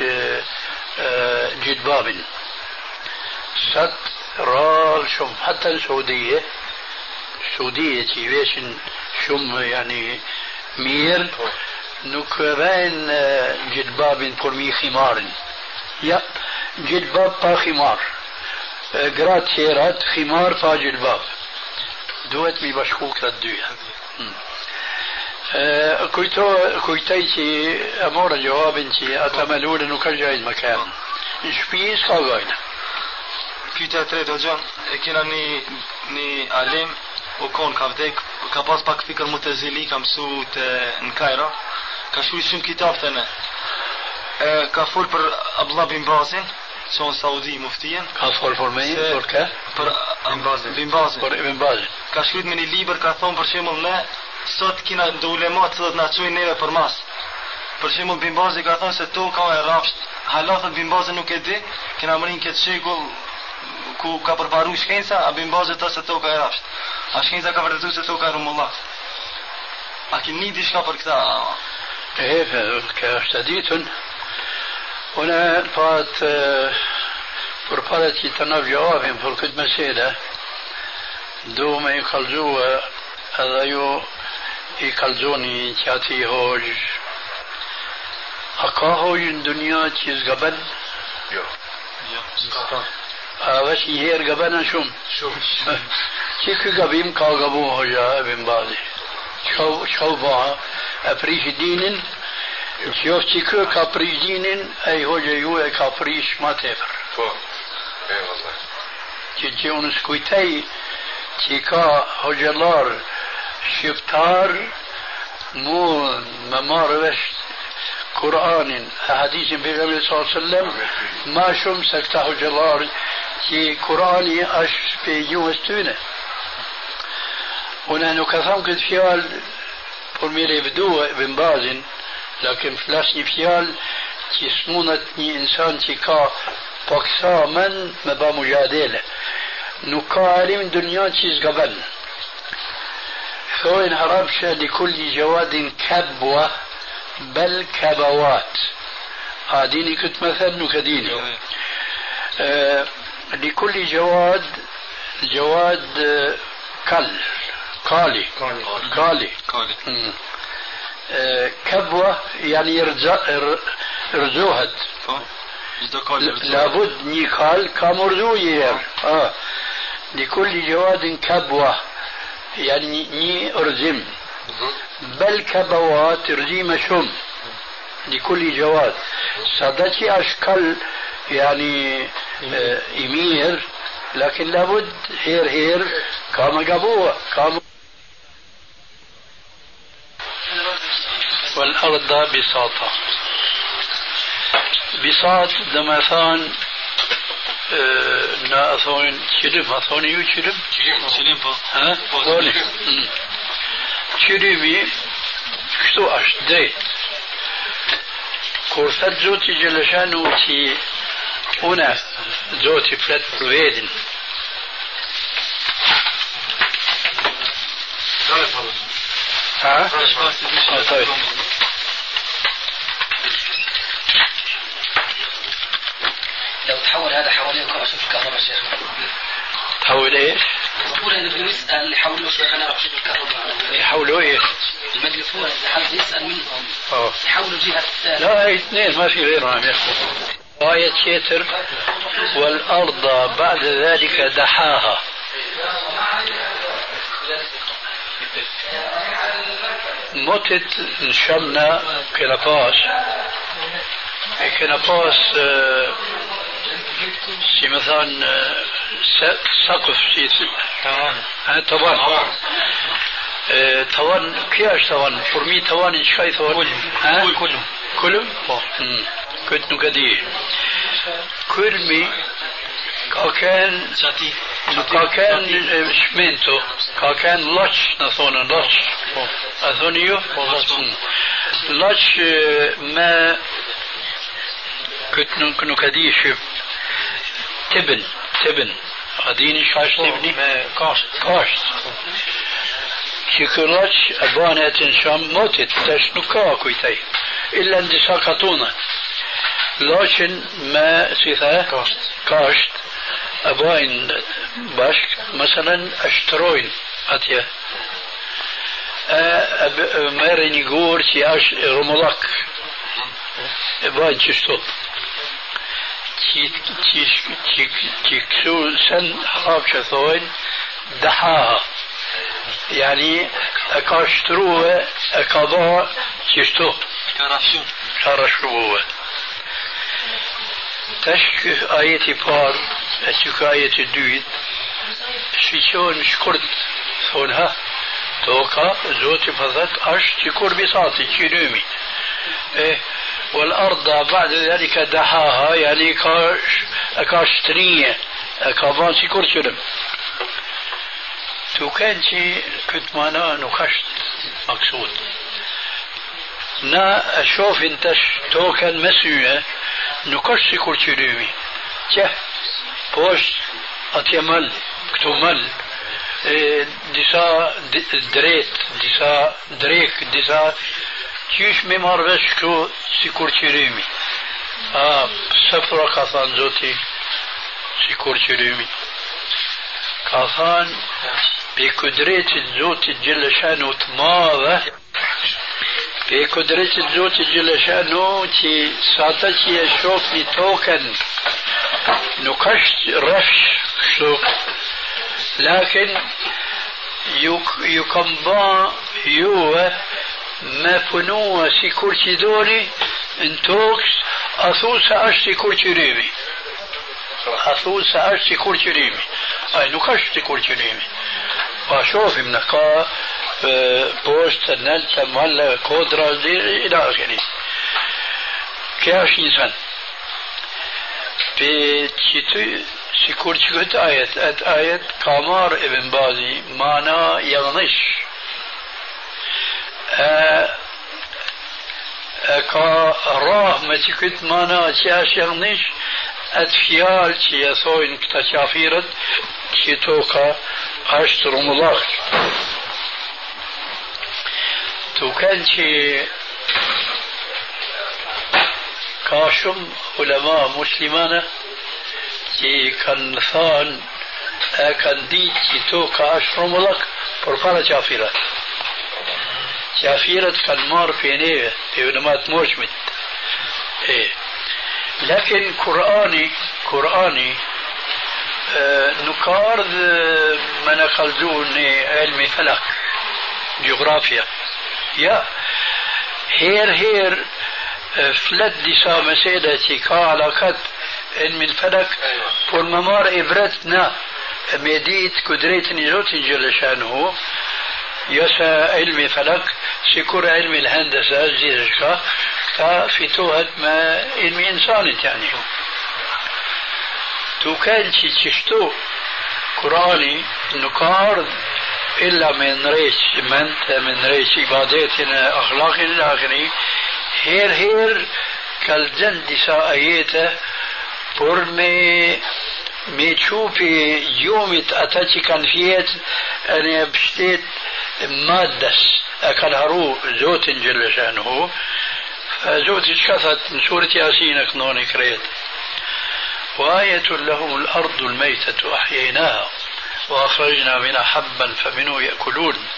جدباب سات رال شم حتى السعودية السعودية تيبيش شم يعني مير. نكوين آه، جدباب قرمي خمار. يا جدباب با خمار. آه، قرات خمار فا جدباب دوت مي بشكوك للدوية Kujto, kujtaj që e morë gjawabin që ata me lule nuk ka gjajnë më kemë. Në shpi s'ka gajnë. Pyetja e tretë hoxha, e kena një një alim u kon ka vdek, ka pas pak fikër mutezili, ka mësu të në Kajra, ka shkruaj shumë kitab të ne. E, ka fol për Abdullah bin Bazin, që në Saudi muftien. Ka fol për me Se- për ka? Për bin Bazin. Bin Bazin. Për Ibn Bazin. Ka shkruajt me një libër, ka thonë për shembull ne sot kina do ulemat të na çojnë neve për mas. Për shembull bin Bazi ka thonë se toka e rrafsht, halatët bin Bazi nuk e di, kena mërin këtë shekull ku ka përparu shkenca, a bin Bazi të se toka e rrafsht. A shkenca ka vërtetu se toka e rumullah. A ki një diçka për këta? ايه كاستديتن هنا فات përpara që të në gjavim për këtë mesele, du me i kalzua edhe ju i kalzoni që ati hojë. A ka hojë në dunia që zgaben? Jo. A veç një herë gabenën shumë? Shumë. Që kë gabim ka gabu hoxha e bin bazi? Qka u baha? E prish dinin, që jo që kë ka prish dinin, e i hoxha ju e ka prish ma tepër. Po. E vëllaj. që që unë skujtej që ka hoxëllar شفتار مو ما مارش قرآن احاديث في صلى الله عليه وسلم ما شم سكته جلال كي قراني اش في يوم استونه هنا نكثم قد فيال فرميري بدوه ابن بازن لكن فلاسني فيال كي سمونتني انسان كي كا بقسامن مبا مجادله. نكارم دنيا تشيز قبل فوين عربت لكل جواد كبوة بل كبوات. آه، عاديني كنت مثلا نكديني آه، لكل جواد جواد آه، كل كالي. كالي. كبوة يعني رزوهد لابد نيكال كامرزوية لكل جواد كبوة يعني ني أرزم. بل كبوات رزيم شم. لكل جواد. صدتي أشكال يعني آه، إمير لكن لابد هير هير. كما قبوة كما والأرض بساطة. بساط دمثان na thonin qëllim, a thoni ju qëllim? Çelim po. Ha? Mm. Qëllimi, kështu është drejt. Kur thët Zoti Gjeleshanu që une, Zoti flet për vedin, ha? Ha, تحول هذا حوالين رشيد الكهرباء شيخ تحول إيش؟ بقول انه بدنا نسال اللي حولوا شيخنا رشيد الكهرباء يحولوا إيش؟ المجلس هو اللي حد يسأل منهم. آه يحولوا جهة لا هي اثنين ما في غيرهم عم يحكوا آية شتر. والأرض بعد ذلك دحاها. متت نشمنا كنا باس آه، شي مثلا آه، سقف شي تمام ها طبعا آه، طبعا كياش طبعا فرمي طبعا إيش طبعا ها كله كلهم مم. كنت نقديه كلمي كان كان شمنتو كان لاتش نثون لاتش. أثونيو؟ لاتش. ما. كنت نقديه شب تبن تبن أديني شاش تبني كاشت كاشت e atë në sham motit, tash nuk ka kujtaj. Illa në disa katuna. Laqin me, si the, Kasht. kasht, أباين باشك مثلا أشتروين أتيا مارني جور تي أش رمضك أباين تشتو تي تي تي تي تي تي تي تي كسو سن خاب شثوين دحاها يعني اكاشتروه اكاضا تشتو كارشو كارشو هو تشك آيتي بار تشك آيتي دويت شيشون شكرت ثونها توكا زوتي فضلت اش بساطي تشينومي إيه والأرض بعد ذلك دحاها يعني كاش كاش كاشترية كافانسي كورشلم تو كانتي كنت مانا نخشت مقصود. نا أشوف انتش تو كان مسيوة نكش كورشلمي جه بوش أتيمل كتومل آه، ديسا دريت ديسا دريك ديسا qysh me marrë vesh këtu si kur. A, pëse pra ka thanë zoti si kur qyrimi. Ka thanë, pe këdretit zotit gjellëshanu të madhe, في قدرة الزوت جل شأنه تي ساتتي يشوف توكن نقشت رفش شو لكن يك يكمبا يو ما فنوة سي كورتي دوري انتوكس أثوس أشتي كورتي ريمي أثوس أشتي كورتي ريمي أي نقشت كورتي ريمي وأشوف من قا poshtë, të nëllë, të mallë, kodra, ila akhiri. Kjo është një sënë. Pe që ty, si kur që këtë ajet, atë ajet ka marë e bëmbazi, mana yanlış. E, e ka rah me që këtë mana që është yanlış, atë fjalë që e thojnë këta qafirët, që toka është rumullakë. Tu kanë që ka shumë ulema muslimane që kanë thanë e kanë ditë që to ka është rumullak për para qafirat. سافيرة كالمار في نيفا في علمات موشمت إيه. لكن قرآني قرآني آه، نقارد آه، ما نخلدون علم فلك جغرافيا. يا هير هير آه، فلت لسا مسيدة قال قد علم الفلك فالممار أيوة. إبرتنا مديت قدرتني جوت جل يسا علم فلك سيكون علم الهندسة زيرشكا ففتوهت ما علم إنسان يعني تو كان تشتو قرآني نكارد إلا من ريش منت من ريش عباداتنا أخلاق إلى هير هير كالجن دسا آياته por me me qupi jumit ata që kanë pështet Zotin Gjellëshanhu Zotin që ka thët në surit Yasin e kënoni kretë وآية لهم الأرض الميتة أحييناها وأخرجنا منها حبا فمنه يأكلون.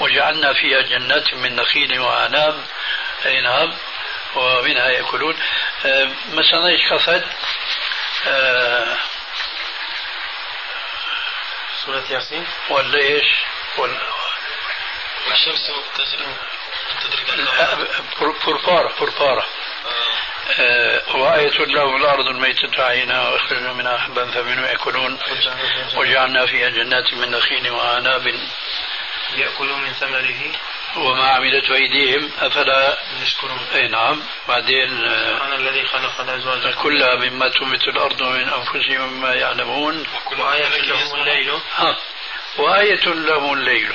وجعلنا فيها جنات من نخيل وأعناب نعم ومنها يأكلون. مثلا إيش خفت آه، سورة ياسين؟ ولا إيش؟ والشمس تدرك فرفارة فرفارة وآية لهم الأرض الميتة عينها وأخرجنا منها حبا فمنه يأكلون. وجعلنا فيها جنات من نخيل وأعناب. يأكلون من ثمره. وما عملت أيديهم أفلا؟ يشكرون. أي نعم. بعدين أنا الذي خلق الأزواج كلها مما تنبت الأرض من أنفسهم مما يعلمون. وآية لهم الليل. ها. وآية لهم الليل.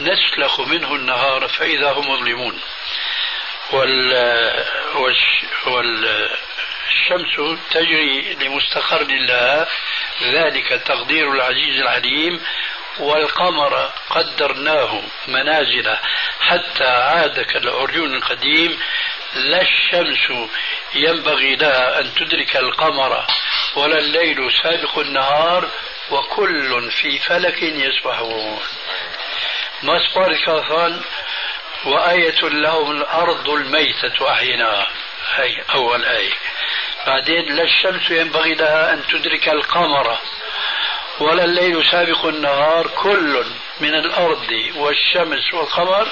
نسلخ منه النهار فإذا هم مظلمون. وال والشمس تجري لمستقر لها ذلك تقدير العزيز العليم. والقمر قدرناه منازل حتى عاد كالعرجون القديم. لا الشمس ينبغي لها أن تدرك القمر ولا الليل سابق النهار. وكل في فلك يسبحون. ما سبار كافان وآية لهم الأرض الميتة أحيناها هي أول آية بعدين لا الشمس ينبغي لها أن تدرك القمر ولا الليل سابق النهار كل من الأرض والشمس والقمر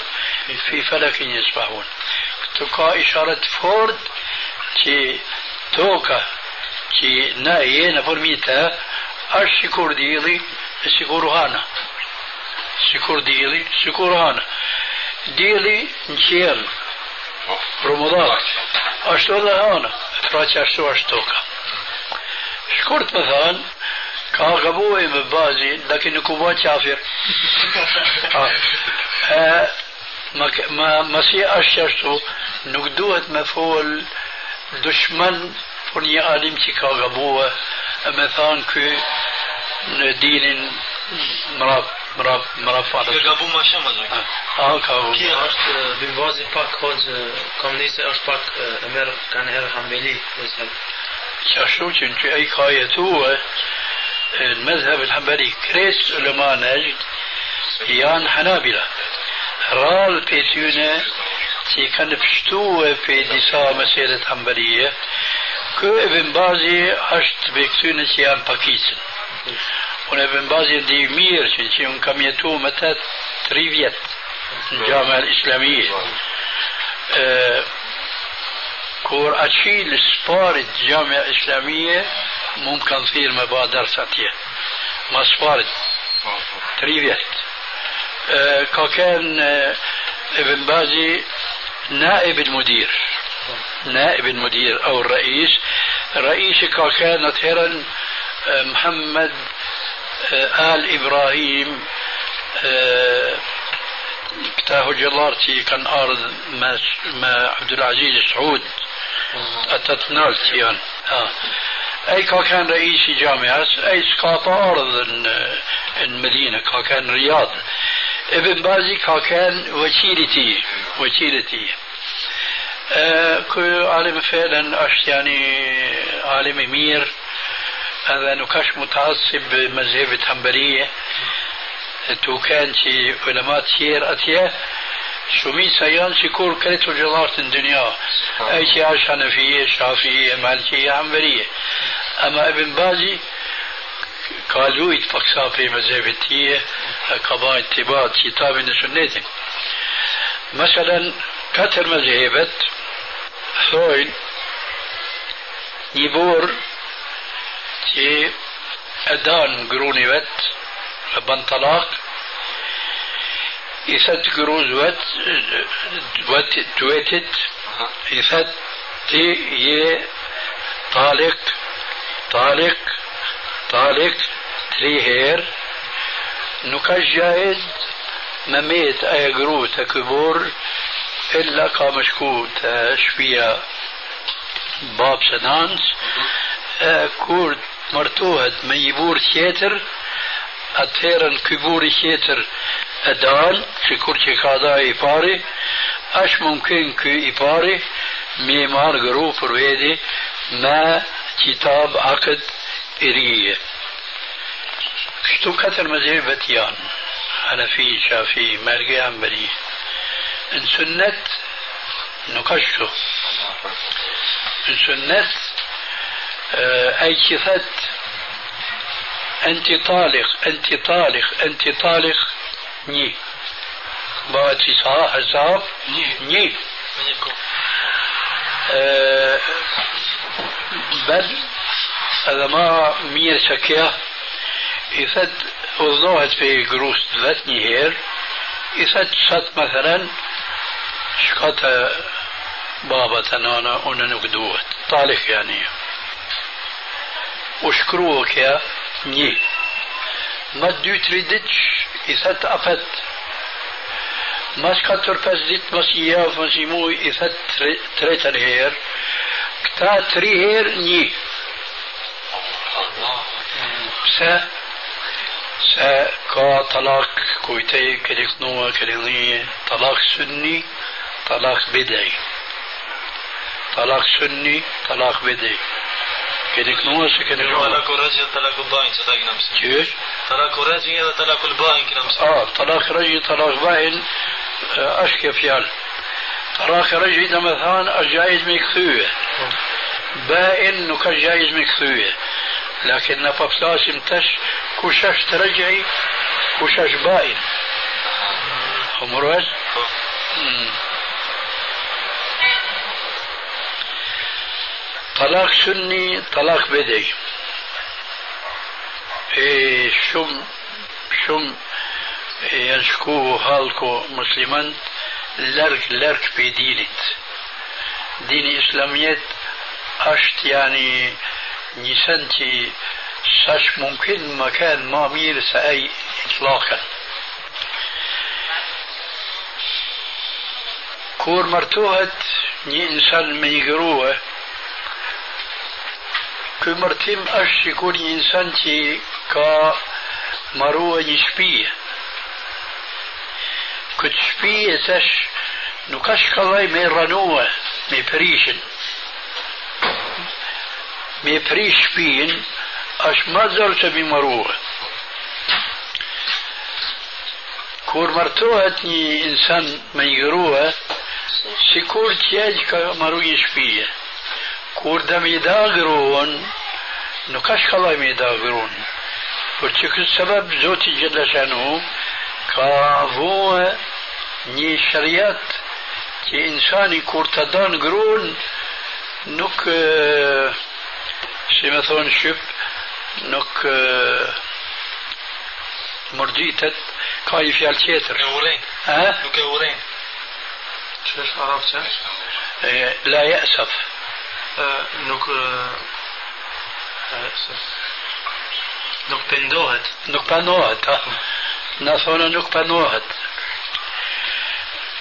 في فلك يسبحون. تقا إشارة فورد تي toka تي نايين برميتا الشكور dielli الشكور hana الشكور dielli الشكور hana ديلي نشيل رمضان ashtu edhe hana, pra që ashtu ashtu ka. Shkurt më thanë, ka gabuaj me bazi, lakin nuk u ba qafir. Ma si është ashtu, nuk duhet me fol dushman për një alim që ka gabua, e مثلا كي دين مراب مراب مراب فاضل كي غابو ما شمزك آه كابو كي اشت بالوازي باك خوز كم نيسا اشت باك أمر كان هر حميلي مثلا شاشوشن كي اي خايتو المذهب الحنبلي كريس علماء نجد يان حنابلة رال بيتيونة تي كان بشتو في ديسا مسيرة حنبلية كو ابن بازي اشت بيكتونة يان باكيسن Unë e bazi ndi mirë që, që unë kam jetu më të tri vjetë në gjama islamije. kur aqil sparit gjama islamije, mu më kanë thirë me ba dërës atje. Ma sparit, tri vjetë. ka kanë ابن بازي نائب المدير نائب المدير أو الرئيس. رئيس كان هيرا محمد آل إبراهيم كتاه جلارتي كان أرض ما, ما عبد العزيز سعود. أتت نالتيان آه. أي كان رئيس جامعة أي سقاطة أرض المدينة كان رياض. ابن بازي كان وكيلتي وكيلتي. آه عالم فعلا أش يعني عالم مير هذا نكاش متعصب بمذهب الحنبلية تو كان شي علماء تير أتيه شمي سيان شكور كريتو جلارة الدنيا. أي شيء عاش حنفية شافية مالكية حنبلية. أما ابن بازي قالوا يتفقسا في مذهب التيه قضاء اتباع كتاب مثلا كتر مذهبت. فويل يبور تي أدان قروني وات بنطلاق يسد قروز وات وات تويتت يسد تي ي طالق طالق طالق تري هير نكاش جايد مميت أي قرو تكبور إلا مشكوت شفية باب سنانس. آه، كورد مرتوهد من يبور سيتر أتيرن كبور سيتر أدان في كل شي قادا أش ممكن كي إيباري؟ ميمار غرو فرويدي ما كتاب عقد اريه شتو كتر مزيد بتيان؟ أنا في شافي مالقي عمري Sünnet nuk është kështu. Në sünnet أي كفت أنت طالق أنت طالق أنت طالق ني. باتي صح حساب ني. أه بل هذا ما مير شكيا. إذا وضعت في جروس ذات نهير. إذا شت مثلا شكاتا بابا تنانا أنا نقدوت طالخ يعني وشكروك يا ني ما دوت ريدتش إثت أفت. ما شكاتر فزدت ما سياف ما سيمو إثت تريت الهير كتا تري هير ني سا سا كا طلاق كويتي كاليخنوة كاليخنية طلاق سني طلاق بدعي. طلاق سني طلاق بدعي. كذلك مو هسه كذلك طلاق الرجل طلاق الباين صدقنا كيف؟ طلاق الرجل هذا طلاق الباين كنا آه طلاق رجل طلاق باين آه، اشكى فيال. طلاق رجل إذا مثلا الجائز مكثوه باين نكجائز مكثوه لكن نفبتاس امتش كوشاش ترجعي كوشاش باين امور آه. بس؟ طلاق سني طلاق بدعي. إيه شم شم يشكوه هالكو مسلما لرك لرك في دينت. ديني اسلاميات أشت يعني نسنتي ساش ممكن مكان ما ميرس اي اطلاقا. كور مرتوهت ني إنسان ميقروه ky martim është sikur një insan që ka marrua një shtëpi. Këtë shtëpi e thash nuk ka shkallaj me ranua, me prishin. Me prish shtëpin është më zërë se mi marrua. Kur martohet një insan me një grua, si kur që ka marru një shtëpije. Nuk. Për që këtë sebeb Zoti Gjellëshanu ka vue një shëriat që insani kur të danë gruan nuk eh, si me thonë shqip nuk eh, mërgjitet ka një fjalë tjetër. E urejnë, Ha? nuk e urejnë. Që është arab që? Eh, La yasaf. Nuk... Nuk pendohet. Nuk panohet, ha? Në thonë nuk panohet.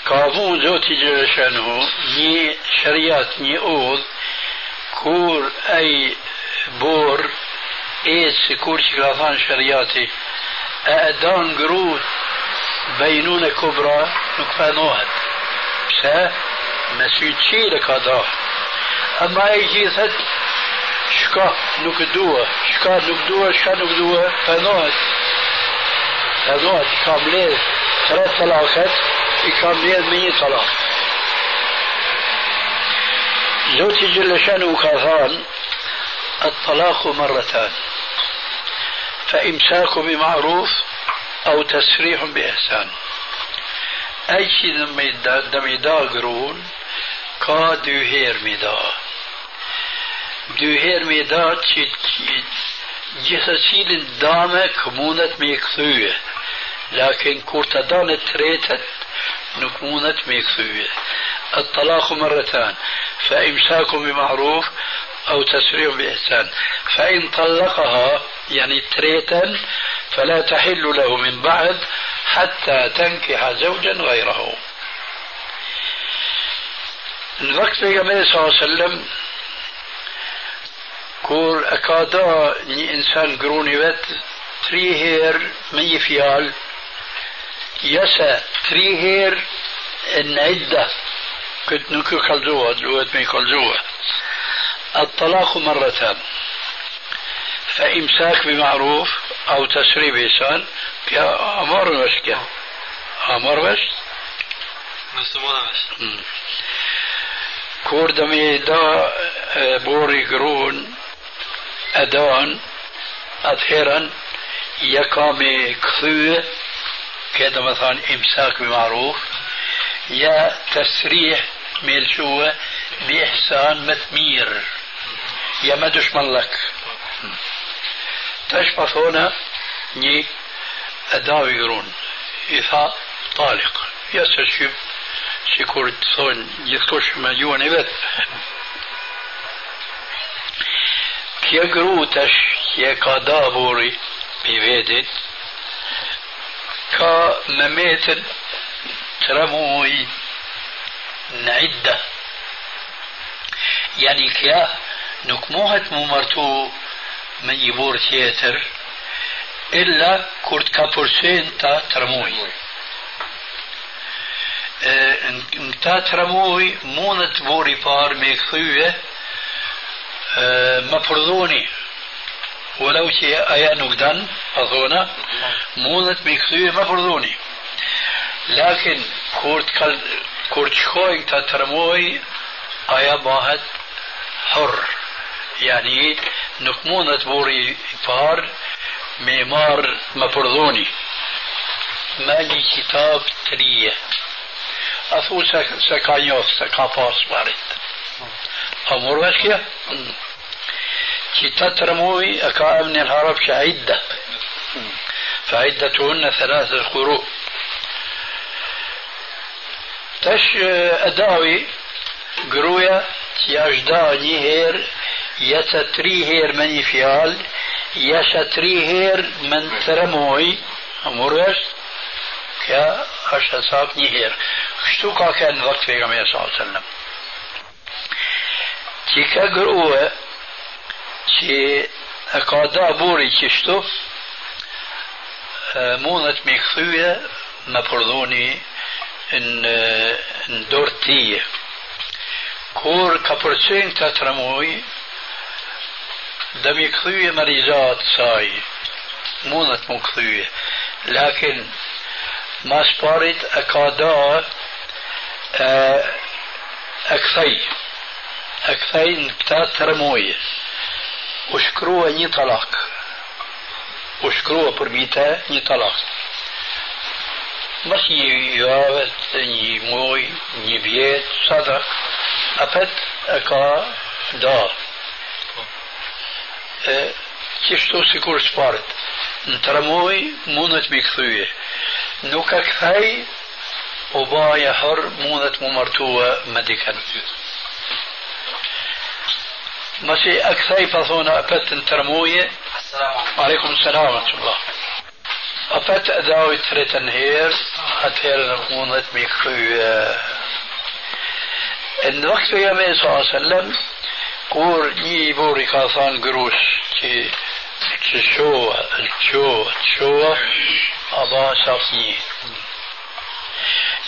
Ka vu Zoti Gjereshanu një shëriat, një udh, kur ai bor e si kur që ka thanë shëriati, e edan grut bejnun e kubra, nuk panohet. Pse? Me sy qire ka da. اما اي شيء صد شكا نوك دوا شكا نوك دوا شكا نوك دوا فنوت فنوت كاملين ثلاث طلاقات كاملين مني طلاق زوتي جل شانه كاثان الطلاق مرتان فامساك بمعروف أو تسريح باحسان اي شيء دمي داغرون قاد يهير مداه mi da. Dy herë mi da që që gjithë cilin dame këmundet me i këthyje. Lakin kur të dane tretët, nuk mundet me i këthyje. الطلاق مرتان فإمساك بمعروف أو تسريح بإحسان فإن طلقها يعني تريتا فلا تحل له من بعد حتى تنكح زوجا غيره Në vakt pejgamberi sallallahu alaihi wasallam كور أكادا ني إنسان قروني بات تري هير مي فيال يسا تري هير إن عدة كنت نكو خلزوها دلوقت مي خلزوها الطلاق مرتان فإمساك بمعروف أو تسريب إنسان يا أمر مشكا أمر مش مستمر مش كور دمي دا بوري قرون أدان أظهرا يقام كثير كذا مثلا إمساك بمعروف يا تسريح ميل شو بإحسان متمير يا ما دشمن لك. تشبث هنا ني أداوي يقولون إثاء طالق. يا سيكور تصون يذكرش ما يوني بث Kja nuk muhet mu martu me një burë tjetër, illa kur të ka përsen ta tre muaj. në ta të ramuj mundet bori par me këthyje آه، مپردونی ولو چې آیا نوګدان أظن مونت به خوې لكن كورت کورت کل کورت خوې تا باهت حر. يعني نکمونت بوري پار ميمار مپردونی مالی کتاب تریه. اثو سکایوست سکا پاس بارد A murë kjo? تترموي أكا من الهرب كعدة فعدتهن ثلاثة قروء تش أداوي قرويا يجدا نيهير يتتري هير من فيال يشتري هير من ترموي أمورش كا أشهساك نيهير شتو كان وقت في صلى الله عليه وسلم. që ka grua që e ka da buri qështu mundet me këthyje me përdhoni në, në dorë tije. Kur ka përqen të të dhe me këthyje me rizat saj mundet mu këthyje lakin mas parit e ka da e, e këthej اكفين بتات رموية وشكروها ني طلاق وشكروها بربيتا ني طلاق بس يوابت ني موي ني بيت صدق. افت أكا دا. أه، كشتو سيكور سبارت. نترموي مونت بيكثوية. نوكا كفاي وبايا حر مونت ممرتوة مديكا. نتوية ماشي أكثر بثونا أبت ترموية عليكم. السلام ورحمة الله. أبت أداوي تريتن هير أتهير نقومت ميكوي إن وقت يا صلى الله عليه وسلم قور ني بوري كاثان قروش كي تشو تشو تشو أبا شافني.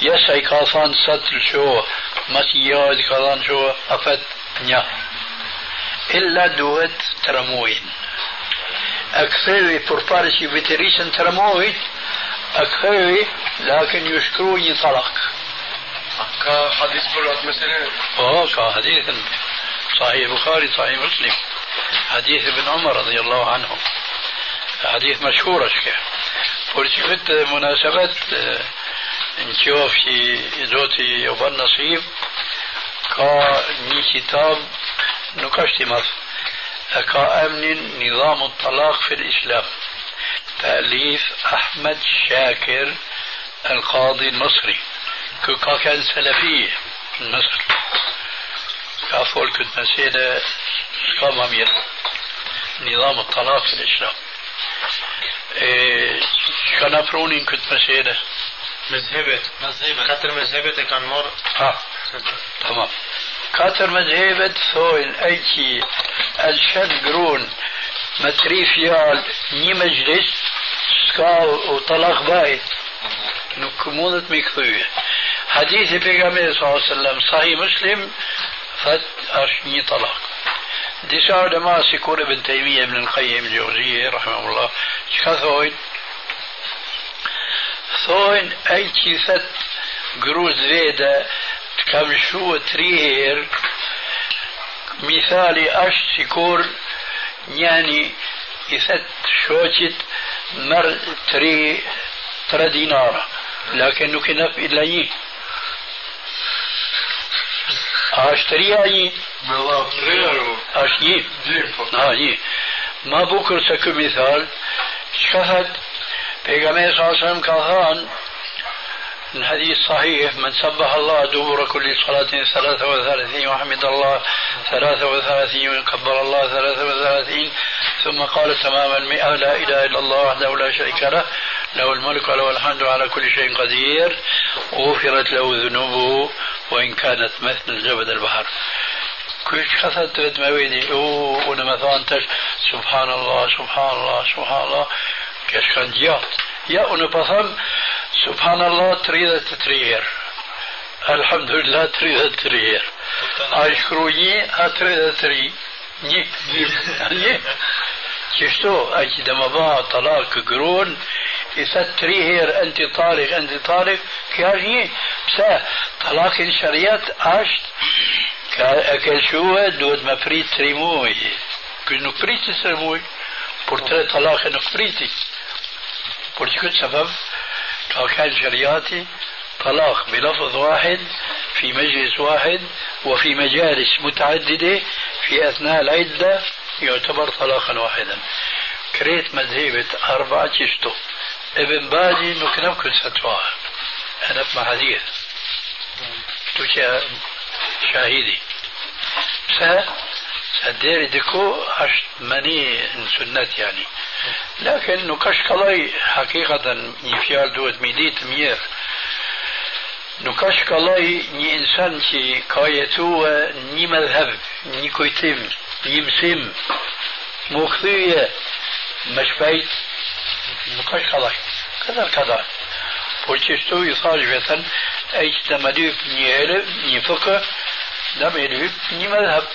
يسعي كاثان ستر شو مسياد كاثان شو أفت نيا. الا دوت ترموين اكثري فرفارسي بتريسن ترموين اكثري لكن يشكروني طلق حديث بلوات مثلا اوه حديث صحيح بخاري صحيح مسلم حديث ابن عمر رضي الله عنه حديث مشهور اشكي فرشفت مناسبات انشوف في زوتي يوفى نصيب كا كتاب ka emnin Nidhamu Talak fil Islam. تأليف أحمد شاكر القاضي المصري. كان سلفية من مصر. كافول كنت مسيدة كام أمير نظام الطلاق في الإسلام. إيه كان أفروني كنت مسيدة مذهبة. مذهبة. كتر مذهبة كان مر آه تمام. خاطر من هيبت ثوين ايكي الشد جرون متريفيال ني مجلس. سكاو وطلاق بايت نكمونة ميكروية حديثي بيغامي صلى الله عليه وسلم. صحيح مسلم. فت ارشني طلاق. دي شعر دماسي كورة بن تيمية من القيم الجوزية رحمه الله. شكا ثوين ثوين ايتي ست جروز فيدا كم شو تريهير مثالي اش سيكور يعني يثت شوشت مر تري ترى دينار. لكنه نكنف الا يي اش تري يي يعني؟ اش يي آه يي ما بكر سكو مثال. شهد. بيغامي صلى الله عليه وسلم كهان. الحديث صحيح من سبح الله دبر كل صلاة ثلاثة وثلاثين وحمد الله ثلاثة وثلاثين وكبر الله ثلاثة وثلاثين ثم قال تمام المئة لا إله إلا الله وحده لا شريك له له الملك وله الحمد على كل شيء قدير وغفرت له ذنوبه وإن كانت مثل الجبل البحر. كل كثرت بد مويدي ونما سبحان الله سبحان الله سبحان الله. كيش كان جيات يا ونبثم سبحان الله تريد تتريير الحمد لله تريد تتريير اشكروني اتريد تري ني ني كيشتو أجي دمضاء طلاق قرون اذا تري انت طالق انت طالق كاجي بس طلاق الشريات اشت كاشوه دود مفريد تريموي كنو فريت تريموي بورتري طلاق انو فريتي بورتي كنت سبب Kanë shariati, طلاق بلفظ واحد في مجلس واحد وفي مجالس متعددة في أثناء العدة يعتبر طلاقا واحدا. كريت مذهبة أربعة تشتو ابن بازي نكنم كل ستوى أنا في حديث. تو شاهدي. سدير ديكو أشت مني سنت يعني. لكن نكشكلاي حقيقة نفيار دوت ميديت مير نكشكلاي ني إنسان كي كايتو ني مذهب ني كويتيم ني مسيم مخطية مش بيت نكشكلاي كذا كذا بولتشتو يصاج بيثن أيش تمدوك ني علم ني فقه دمدوك ني مذهب.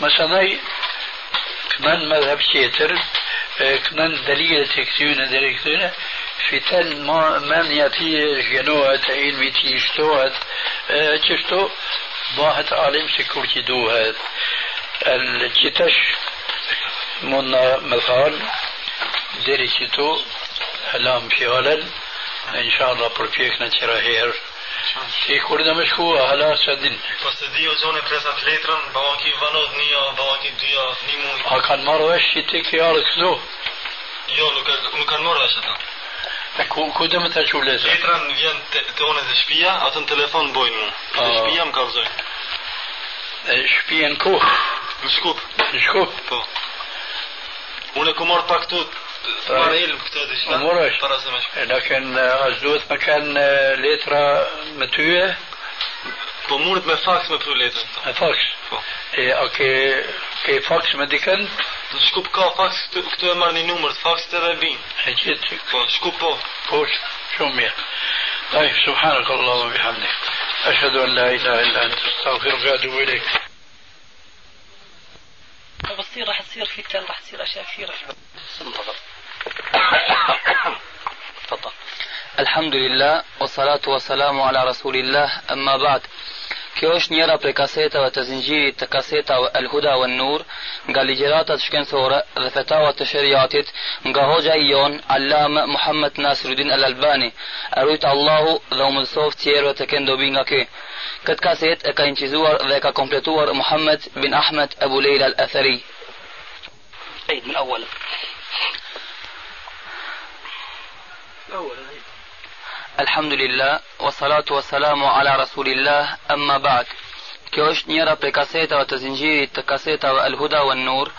مثلا كمان مذهب شيتر كمان دليل تكتيون دليل في تن ما من يتيج جنوات عين ميتيج توات تشتو باهت عالم سكورتي دوهات الكتش من مثال دليل تو هلام في ان شاء الله بروفيكنا تراهير në Ti kur dhe me shkua, hala së din. Po se di o zone presat letrën, baba ki vanot një, baba ki dyja, një mund. A kanë marrë vesh që ti ki arë këtu? Jo, nuk, nuk kanë marrë vesh ata. Ku, ku dhe me të që lezë? Letra në vjen të, të one dhe shpia, atë në telefon bojnë mu. Dhe shpia më kalzoj. Shpia në ku? Në shkup. Në shkup? Po. Unë e ku marrë pak tu, Po mundet me faks me pru letrën. Me faks? Po. E, a ke, ke faks me dikën? Në shkup ka faks, këtu, këtu e marrë një numër të faksit edhe vinë. E gjithë? Po, shkup po. Po, shumë mirë. طيب سبحانك اللهم وبحمدك أشهد أن لا إله إلا أنت أستغفرك وأتوب إليك بتصير راح تصير فتن راح تصير أشياء كثيرة الحمد لله والصلاة والسلام على رسول الله. أما بعد كيوش نيرا بريكاسيتا وتزنجير تكاسيتا الهدى والنور قال جراتا تشكن سورة ذفتا وتشريعتت قهو جايون علام محمد ناصر الدين الألباني أريد الله ذو مصوف تير وتكن دو بينكي كت كاسيت اكا انشزور ذاكا كومبلتور محمد بن أحمد أبو ليلى الأثري أي من أول. الحمد لله والصلاة والسلام على رسول الله أما بعد. كوش نيرا بكاسيتا وتزنجيري تكاسيتا والهدى والنور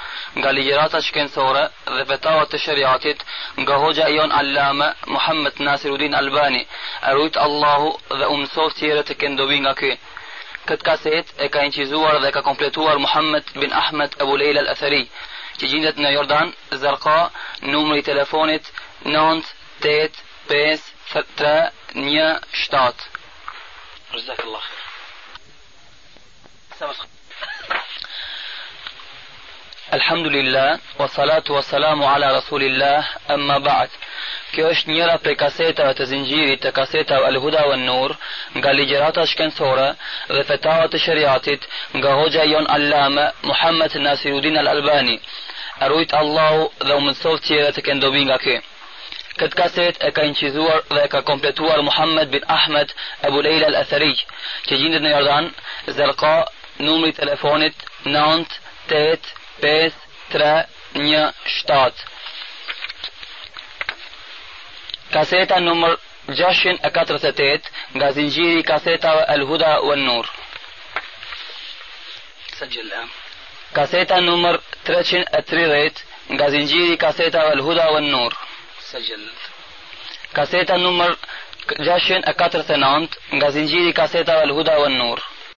قالي جراتا شكين سورة رفتا وتشريعاتت قهوجا إيون علامة محمد ناصر الدين ألباني. أرويت الله ذا أمسو سيرة كين دوبين أكين كت كاسيت إكا إنشي ذاكا كومبلتوار محمد بن أحمد أبو ليلى الأثري. تجيندتنا يوردان زرقاء نومري تلفونت نونت جزاك الله خير. الحمد لله والصلاة والسلام على رسول الله أما بعد. كيوش نيرا في كاسيتا وتزنجيري تكاسيتا الهدى والنور قال جراتا شكن سورة غفتاوة شريعتت غهوجا يون علامة محمد ناصر الدين الألباني أرويت الله ذو من صوتي لتكن دوبينكي Këtë kaset e ka incizuar dhe e ka kompletuar Muhammad bin Ahmed Abu Leila Al Athari, që gjendet në Jordan, Zerqa, numri telefonit 98531 Kaseta numër 648 nga zinxhiri kasetave El Huda wa Nur. الآن Kaseta numër 330 nga zinxhiri kasetave El Huda wa Nur. سجل numër 649 nga zinxhiri kasetave El Huda wa Nur.